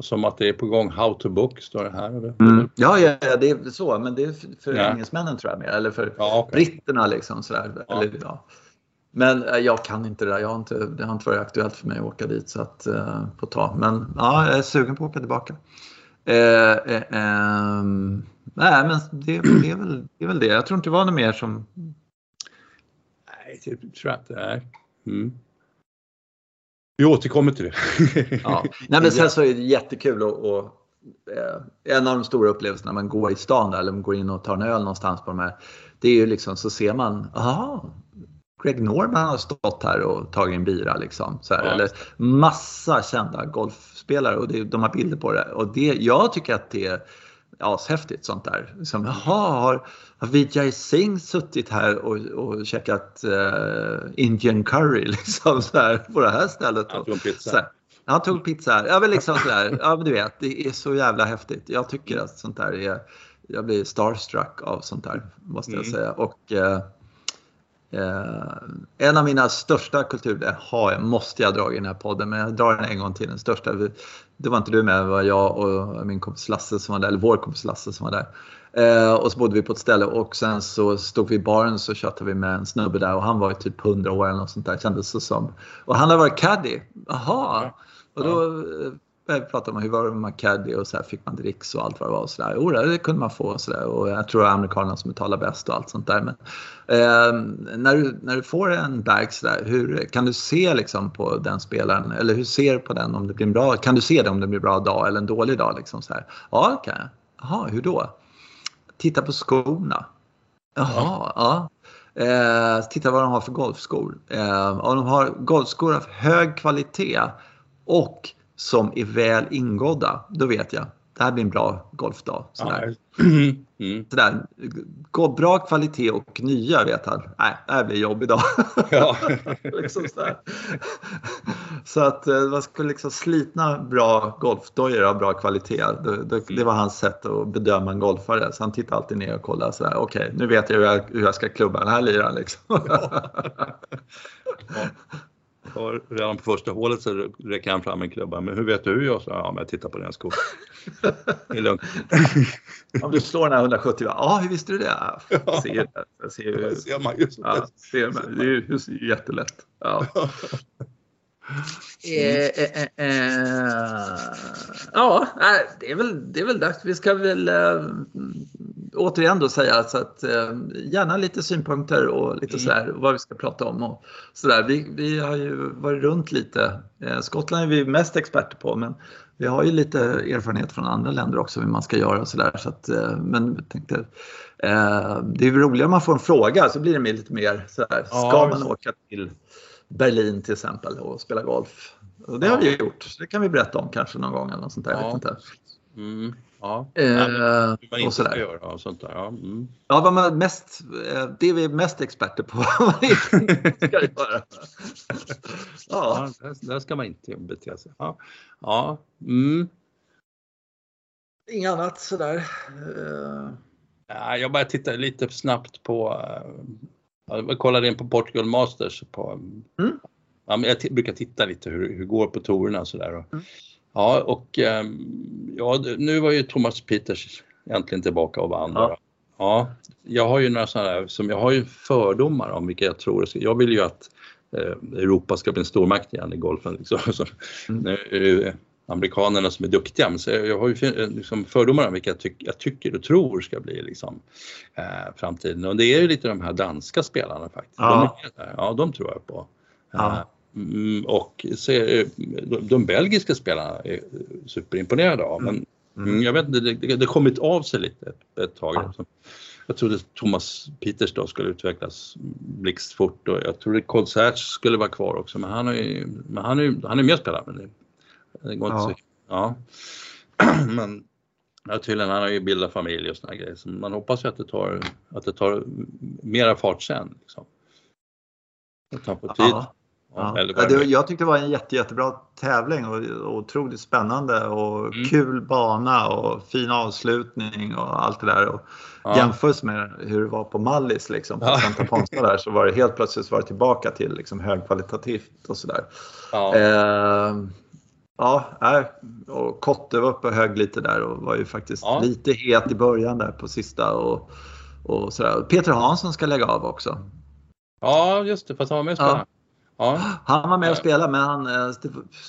som att det är på gång How to book står det här. Mm. Ja, ja, det är så, men det är för ja. engelsmännen tror jag mer, eller för ja, okay. britterna liksom sådär. Ja. Eller, ja. Men eh, jag kan inte det där. Jag har inte, det har inte varit aktuellt för mig att åka dit så att, uh, på tag. Men ja, jag är sugen på att åka tillbaka. Uh, uh, um, nej, men det, det, är väl, det är väl det. Jag tror inte det var något mer som... Nej, det tror jag inte. Nej. Mm. Vi återkommer till det. [laughs] ja. Nej, men sen så är det jättekul att, och, en av de stora upplevelserna när man går i stan där, eller man går in och tar en öl någonstans på de här. Det är ju liksom så ser man, aha, Greg Norman har stått här och tagit en bira. Liksom, så här, ja. Eller massa kända golfspelare och det, de har bilder på det. Och det, jag tycker att det är ashäftigt sånt där. Liksom, jaha, har, har Vijay Singh suttit här och, och käkat uh, Indian curry [laughs] liksom, så här, på det här stället? Han tog pizza. Han tog pizza här. Ja, men liksom sådär. Ja, men du vet, det är så jävla häftigt. Jag tycker att sånt där är... Jag blir starstruck av sånt där, måste jag mm. säga. Och, uh, Eh, en av mina största kulturer har, måste jag dra i den här podden, men jag drar den en gång till. Den största, det var inte du med, det var jag och min kompis Lasse som var där, eller vår kompis Lasse som var där. Eh, och så bodde vi på ett ställe och sen så stod vi i baren så tjötade vi med en snubbe där och han var typ 100 år eller något sånt där kändes det som. Och han hade varit caddy. Jaha. Och då eh, pratade om hur var det med caddy och så här, fick man dricks och allt vad det var. Och så där. Jo, det kunde man få. Och, så där. och jag tror det är amerikanerna som betalar bäst och allt sånt där. Men, eh, när, du, när du får en bag så där, hur kan du se liksom på den spelaren? Eller hur ser du på den om det blir en bra? Kan du se det om det blir en bra dag eller en dålig dag? Liksom så här? Ja, kan jag. Jaha, hur då? Titta på skorna. Jaha, ja. Eh, titta vad de har för golfskor. Eh, om de har golfskor av hög kvalitet och som är väl ingådda, då vet jag. Det här blir en bra golfdag. Sådär. [clears throat] Mm. Sådär. Bra kvalitet och nya vet han. Nej, det här blir jobb idag. Ja. [laughs] liksom så att eh, man skulle liksom slitna bra golfdojor av bra kvalitet. Det, det, det, var hans sätt att bedöma en golfare. Så han tittade alltid ner och kollade sådär. Okej, okay, nu vet jag hur jag, hur jag ska klubba den här liran liksom. Ja. [laughs] Och redan på första hålet så räcker han fram en klubba. Men hur vet du hur jag sa? Ja, men jag tittar på den skon. Det är lugnt. [laughs] Om du slår den här 170, ja hur visste du det? Jag ser, jag ser, [laughs] det ser man ju. Ja, ser man. Det är ju jättelätt. Ja. [laughs] Eh, eh, eh, ja, det är, väl, det är väl dags. Vi ska väl äh, återigen då säga så att äh, gärna lite synpunkter och lite mm. sådär vad vi ska prata om och sådär. Vi, vi har ju varit runt lite. Skottland är vi mest experter på men vi har ju lite erfarenhet från andra länder också hur man ska göra och sådär. Så att, men tänkte, det är roligare om man får en fråga så blir det lite mer sådär. Ska man åka till Berlin till exempel och spela golf. Och det har vi gjort, det kan vi berätta om kanske någon gång eller något sånt där. Ja. inte. Mm. Ja. Eh, man inte ska göra och sånt där. Ja, mm. ja vad man mest, eh, det är vi mest experter på. [laughs] ska göra. ja, ja där, ska man inte bete sig. Ja. Ja. Mm. Inget annat sådär. Ja, jag bara tittar lite snabbt på jag kollade in på Portugal Masters. På, mm. ja, men jag brukar titta lite hur, hur det går på tourerna sådär. Mm. Ja, och ehm, ja, nu var ju Thomas Peters äntligen tillbaka och vann. Ja. ja, jag har ju några sådana där, som jag har ju fördomar om vilka jag tror. Jag vill ju att eh, Europa ska bli en stormakt igen i golfen. Liksom. [laughs] Så, mm. nu, amerikanerna som är duktiga. Men så jag har ju eh, liksom fördomar om vilka jag, tyck, jag, tycker och tror ska bli liksom, eh, framtiden. Och det är ju lite de här danska spelarna faktiskt. Ja, de, ja, de tror jag på. Ja. Eh, mm, och så, de, de belgiska spelarna är superimponerade av. Men mm. mm. jag vet inte, det, det kommit av sig lite ett, ett tag. Ja. Jag trodde Thomas Peters då skulle utvecklas blixtfort och jag trodde Colts skulle vara kvar också men han är ju, men han är, han är med och spelar. Men det går ja. inte så, ja. [clears throat] Men ja, tydligen, han har ju bildat familj och såna grejer så man hoppas ju att det tar, att det tar mera fart sen. Liksom. Det tar på tid. Ja. Ja. Ja, det, jag tyckte det var en jätte, jättebra tävling och, och otroligt spännande och mm. kul bana och fin avslutning och allt det där. Och ja. Jämfört med hur det var på Mallis liksom, på ja. Santa Ponsa där så var det helt plötsligt var det tillbaka till liksom, högkvalitativt och sådär. Ja. Eh, Ja, och Kotte var uppe och hög lite där och var ju faktiskt ja. lite het i början där på sista och, och sådär. Peter Hansson ska lägga av också. Ja, just det, fast han var med och spelade. Ja. Han var med och spelade men han, eh,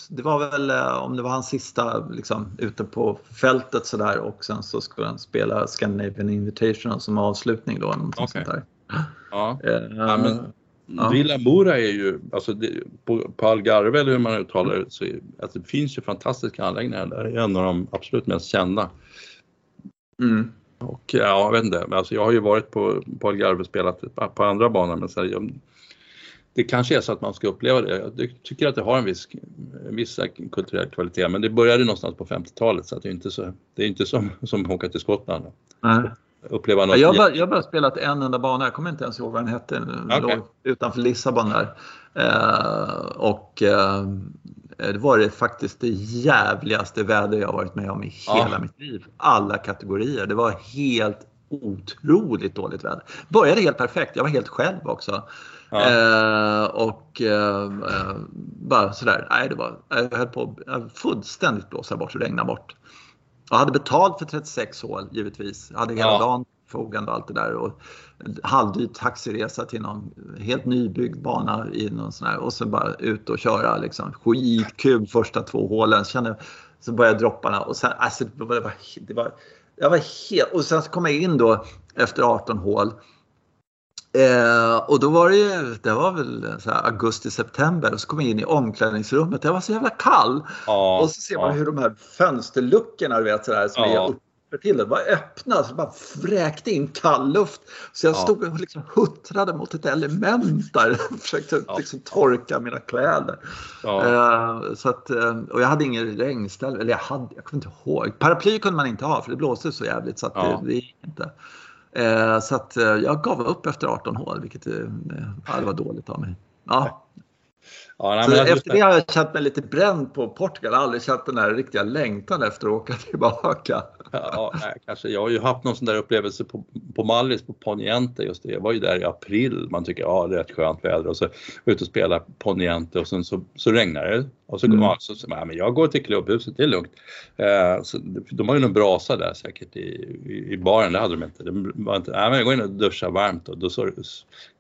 det, var väl eh, om det var hans sista liksom, ute på fältet sådär och sen så skulle han spela Scandinavian Invitation som avslutning då. okay. sånt där. Ja. Ja, men Ja. Villa Mora är ju, alltså det, på, på Algarve eller hur man uttalar det, så alltså det finns ju fantastiska anläggningar där. Det är en av de absolut mest kända. Mm. Och ja, jag vet inte, alltså jag har ju varit på, på Algarve och spelat på andra banor men så här, jag, det kanske är så att man ska uppleva det. Jag tycker att det har en viss, en viss kulturell kvalitet men det började någonstans på 50-talet så att det är inte så, det är inte som, som att åka till Skottland. Nej uppleva något. Jag har, bara, bara spelat en enda bana, jag kommer inte ens ihåg vad den hette. Okay. Låg utanför Lissabon där. Eh, och eh, det var det faktiskt det jävligaste väder jag varit med om i hela ja. mitt liv. Alla kategorier. Det var helt otroligt dåligt väder. Började helt perfekt, jag var helt själv också. Ja. Eh, och eh, bara sådär, nej det var, jag höll på att fullständigt blåsa bort och regna bort. Jag hade betalt för 36 hål givetvis. Jag hade hela ja. dagen förfogande och allt det där. Och halvdyr taxiresa till någon helt nybyggd bana i någon sån här, och så bara ut och köra liksom. Skitkul första två hålen. Kände, så började dropparna och sen, alltså, det var, det var, jag var helt, och sen så kom jag in då efter 18 hål Eh, och då var det ju, det var väl augusti-september och så kom jag in i omklädningsrummet. Jag var så jävla kall. Ja, och så ser man ja. hur de här fönsterluckorna du vet sådär som ja. är uppe till det var öppna så bara vräkte in kall luft. Så jag stod och liksom huttrade mot ett element där [laughs] och försökte liksom torka mina kläder. Eh, så att, eh, och jag hade ingen regnställ, eller jag hade, jag kommer inte ihåg. Paraply kunde man inte ha för det blåste så jävligt så att det, det gick inte. Eh, så att eh, jag gav upp efter 18 hål, vilket eh, det var dåligt av mig. Ja. Ja, nej, efter just... det har jag känt mig lite bränd på Portugal. Jag har aldrig känt den där riktiga längtan efter att åka [laughs] tillbaka. Ja, nej, kanske. Jag har ju haft någon sån där upplevelse på, på Mallis, på Poniente just det. Jag var ju där i april. Man tycker ja, det är rätt skönt väder och så ut och spela Poniente och sen så, så regnar det. Och så, mm. man, så, så men jag går till klubbhuset, det är lugnt. Eh, så, de har ju någon brasa där säkert i, i, i baren, det hade de inte. De var inte nej, men jag går in och duschar varmt och då så,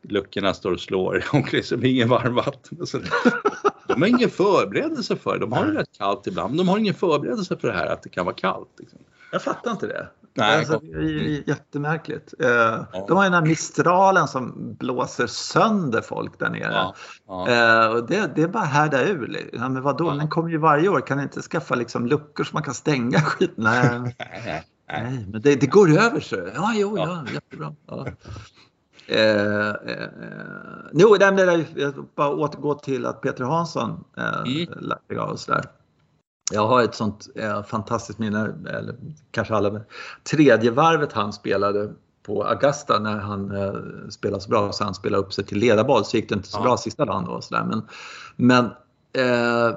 luckorna står och slår [laughs] i omklädningsrummet, ingen varmvatten. Så, [laughs] de har ingen förberedelse för det. De har det rätt kallt ibland, de har ingen förberedelse för det här att det kan vara kallt. Liksom. Jag fattar inte det. Nej, alltså, det är jättemärkligt. Eh, ja. De har ju den här mistralen som blåser sönder folk där nere. Ja, ja. Eh, och det, det är bara härda ur. Ja, men vadå, ja. den kommer ju varje år. Kan inte skaffa liksom luckor så man kan stänga [laughs] skit? [laughs] Nej, nej, nej. men det, det, går över så. Ja, jo, ja, jättebra. Ja. Eh, eh, jo, jag bara återgå till att Peter Hansson eh, mm. lärde av oss där. Jag har ett sånt eh, fantastiskt minne, eller kanske alla, tredje varvet han spelade på Augusta när han eh, spelade så bra så han spelade upp sig till ledarboll så gick det inte så ja. bra sista dagen då. Så där. Men, men eh,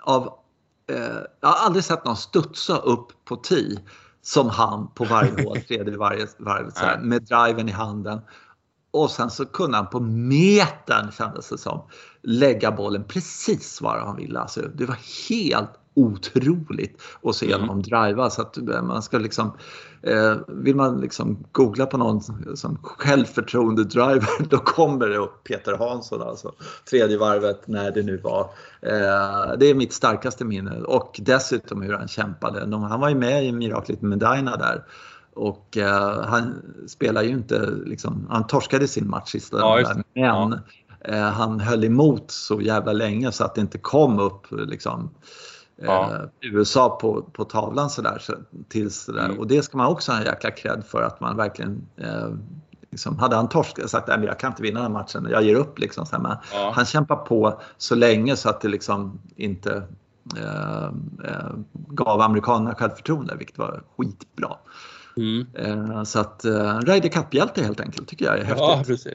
av, eh, jag har aldrig sett någon studsa upp på tee som han på varje hål, [laughs] tredje varje varvet, med driven i handen. Och sen så kunde han på metern, kändes det som, lägga bollen precis var han ville. Alltså, det var helt otroligt att se mm. dem driva. Så att eh, man ska liksom, eh, vill man liksom googla på någon som självförtroende driver [laughs] då kommer det upp Peter Hansson alltså. Tredje varvet när det nu var. Eh, det är mitt starkaste minne och dessutom hur han kämpade. Han var ju med i Miraklet Medina där. Och uh, han spelar ju inte, liksom, han torskade sin match sista ja, där, men ja. uh, han höll emot så jävla länge så att det inte kom upp liksom, ja. eh, USA på, på tavlan sådär. Så, tills sådär. Mm. Och det ska man också ha en jäkla cred för att man verkligen eh, liksom, hade han torskat sagt att jag kan inte vinna den här matchen, jag ger upp. Liksom, så men ja. Han kämpar på så länge så att det liksom inte eh, eh gav amerikanerna självförtroende, vilket var skitbra. Mm. Eh, så att eh, Ryder Cup-hjälte helt enkelt tycker jag är häftigt. Ja, precis.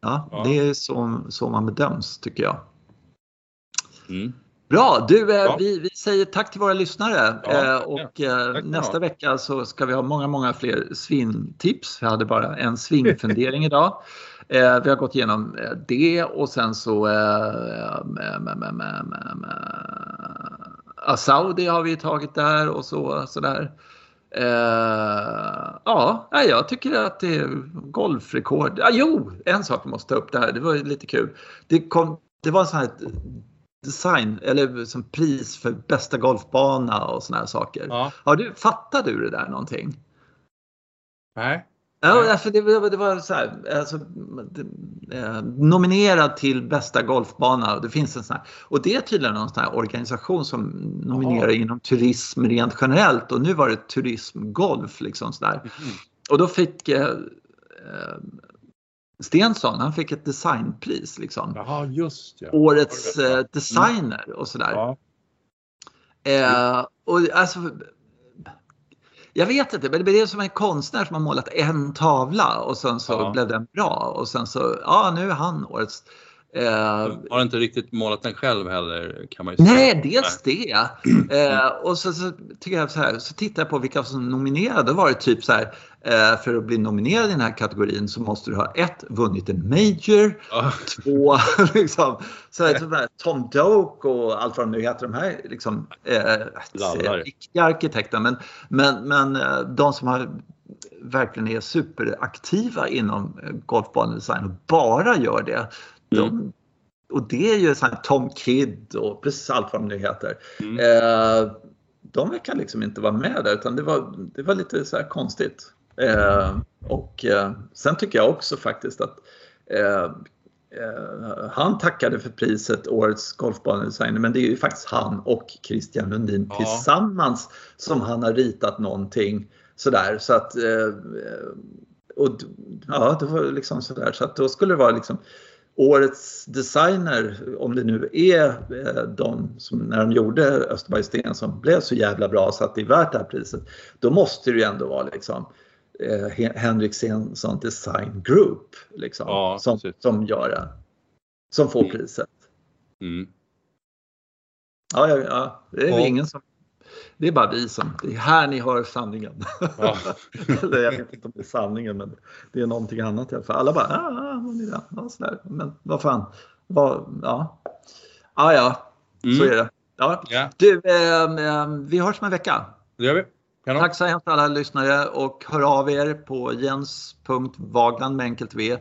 Ja, ja. Det är så, så man bedöms tycker jag. Mm. Bra! Du, eh, ja. vi, vi säger tack till våra lyssnare ja, eh, och ja. Eh, nästa vecka så ska vi ha många, många fler svintips. Vi hade bara en svingfundering [laughs] idag. Vi har gått igenom det och sen så Saudi har vi tagit där och så sådär. Ja, jag tycker att det är golfrekord. Ja, jo, en sak jag måste ta upp där. Det var lite kul. Det, kom, det var en sån här design eller som pris för bästa golfbana och såna här saker. Ja. Har du, fattade du det där någonting? Nej. Ja, därför det, det var så här, alltså, eh, nominerad till bästa golfbana. Det finns en sån här, och det är tydligen någon sån organisation som nominerar Aha. inom turism rent generellt och nu var det turismgolf liksom sådär. Mm. Och då fick eh, eh Stensson, han fick ett designpris. Liksom. Jaha, just ja. Årets eh, designer och sådär. Ja. Eh, och alltså, jag vet inte, men det är som en konstnär som har målat en tavla och sen så ja. blev den bra och sen så, ja nu är han årets Eh, har inte riktigt målat den själv heller kan man ju säga. Nej, dels det. Eh, och så, så, tycker jag så här, så tittar jag på vilka som nominerade. Var det typ så här, eh, för att bli nominerad i den här kategorin så måste du ha ett, vunnit en major, två, [laughs] liksom, så här, så här, Tom Doak och allt vad de nu heter, de här liksom, riktiga arkitekterna. Men, men, men de som har verkligen är superaktiva inom golfbanedesign och bara gör det, de, mm. och det är ju så Tom Kidd och precis allt vad de nu heter. Mm. Eh, de verkar liksom inte vara med där utan det var, det var lite så konstigt. Eh, och eh, sen tycker jag också faktiskt att eh, eh, han tackade för priset Årets golfbanedesigner men det är ju faktiskt han och Christian Lundin ja. tillsammans som han har ritat någonting sådär. Så att, eh, och, ja, det var liksom sådär. Så att då skulle det vara liksom årets designer, om det nu är eh, de som när de gjorde Österberg Sten som blev så jävla bra så att det är värt det här priset, då måste det ju ändå vara liksom eh, Henrik Stensson Design Group liksom, ja, som, som gör det. Som får priset. Mm. Ja, ja, ja, det är ja. ingen som... Det är bara vi som... Det är här ni hör sanningen. Ja. [laughs] Eller jag vet inte om det är sanningen, men det är någonting annat i alla fall. Alla bara, ah, ah, ja, sådär. Men vad fan. Vad, ja. Ah, ja, mm. så är det. Ja. ja. Du, eh, vi hörs om en vecka. Det gör vi. Kanon. Tack så hemskt alla lyssnare och hör av er på jens.vagland med enkelt v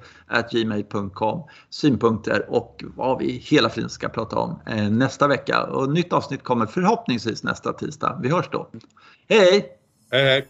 gmail.com synpunkter och vad vi hela friden ska prata om eh, nästa vecka. Och nytt avsnitt kommer förhoppningsvis nästa tisdag. Vi hörs då. Hej! Hej hej!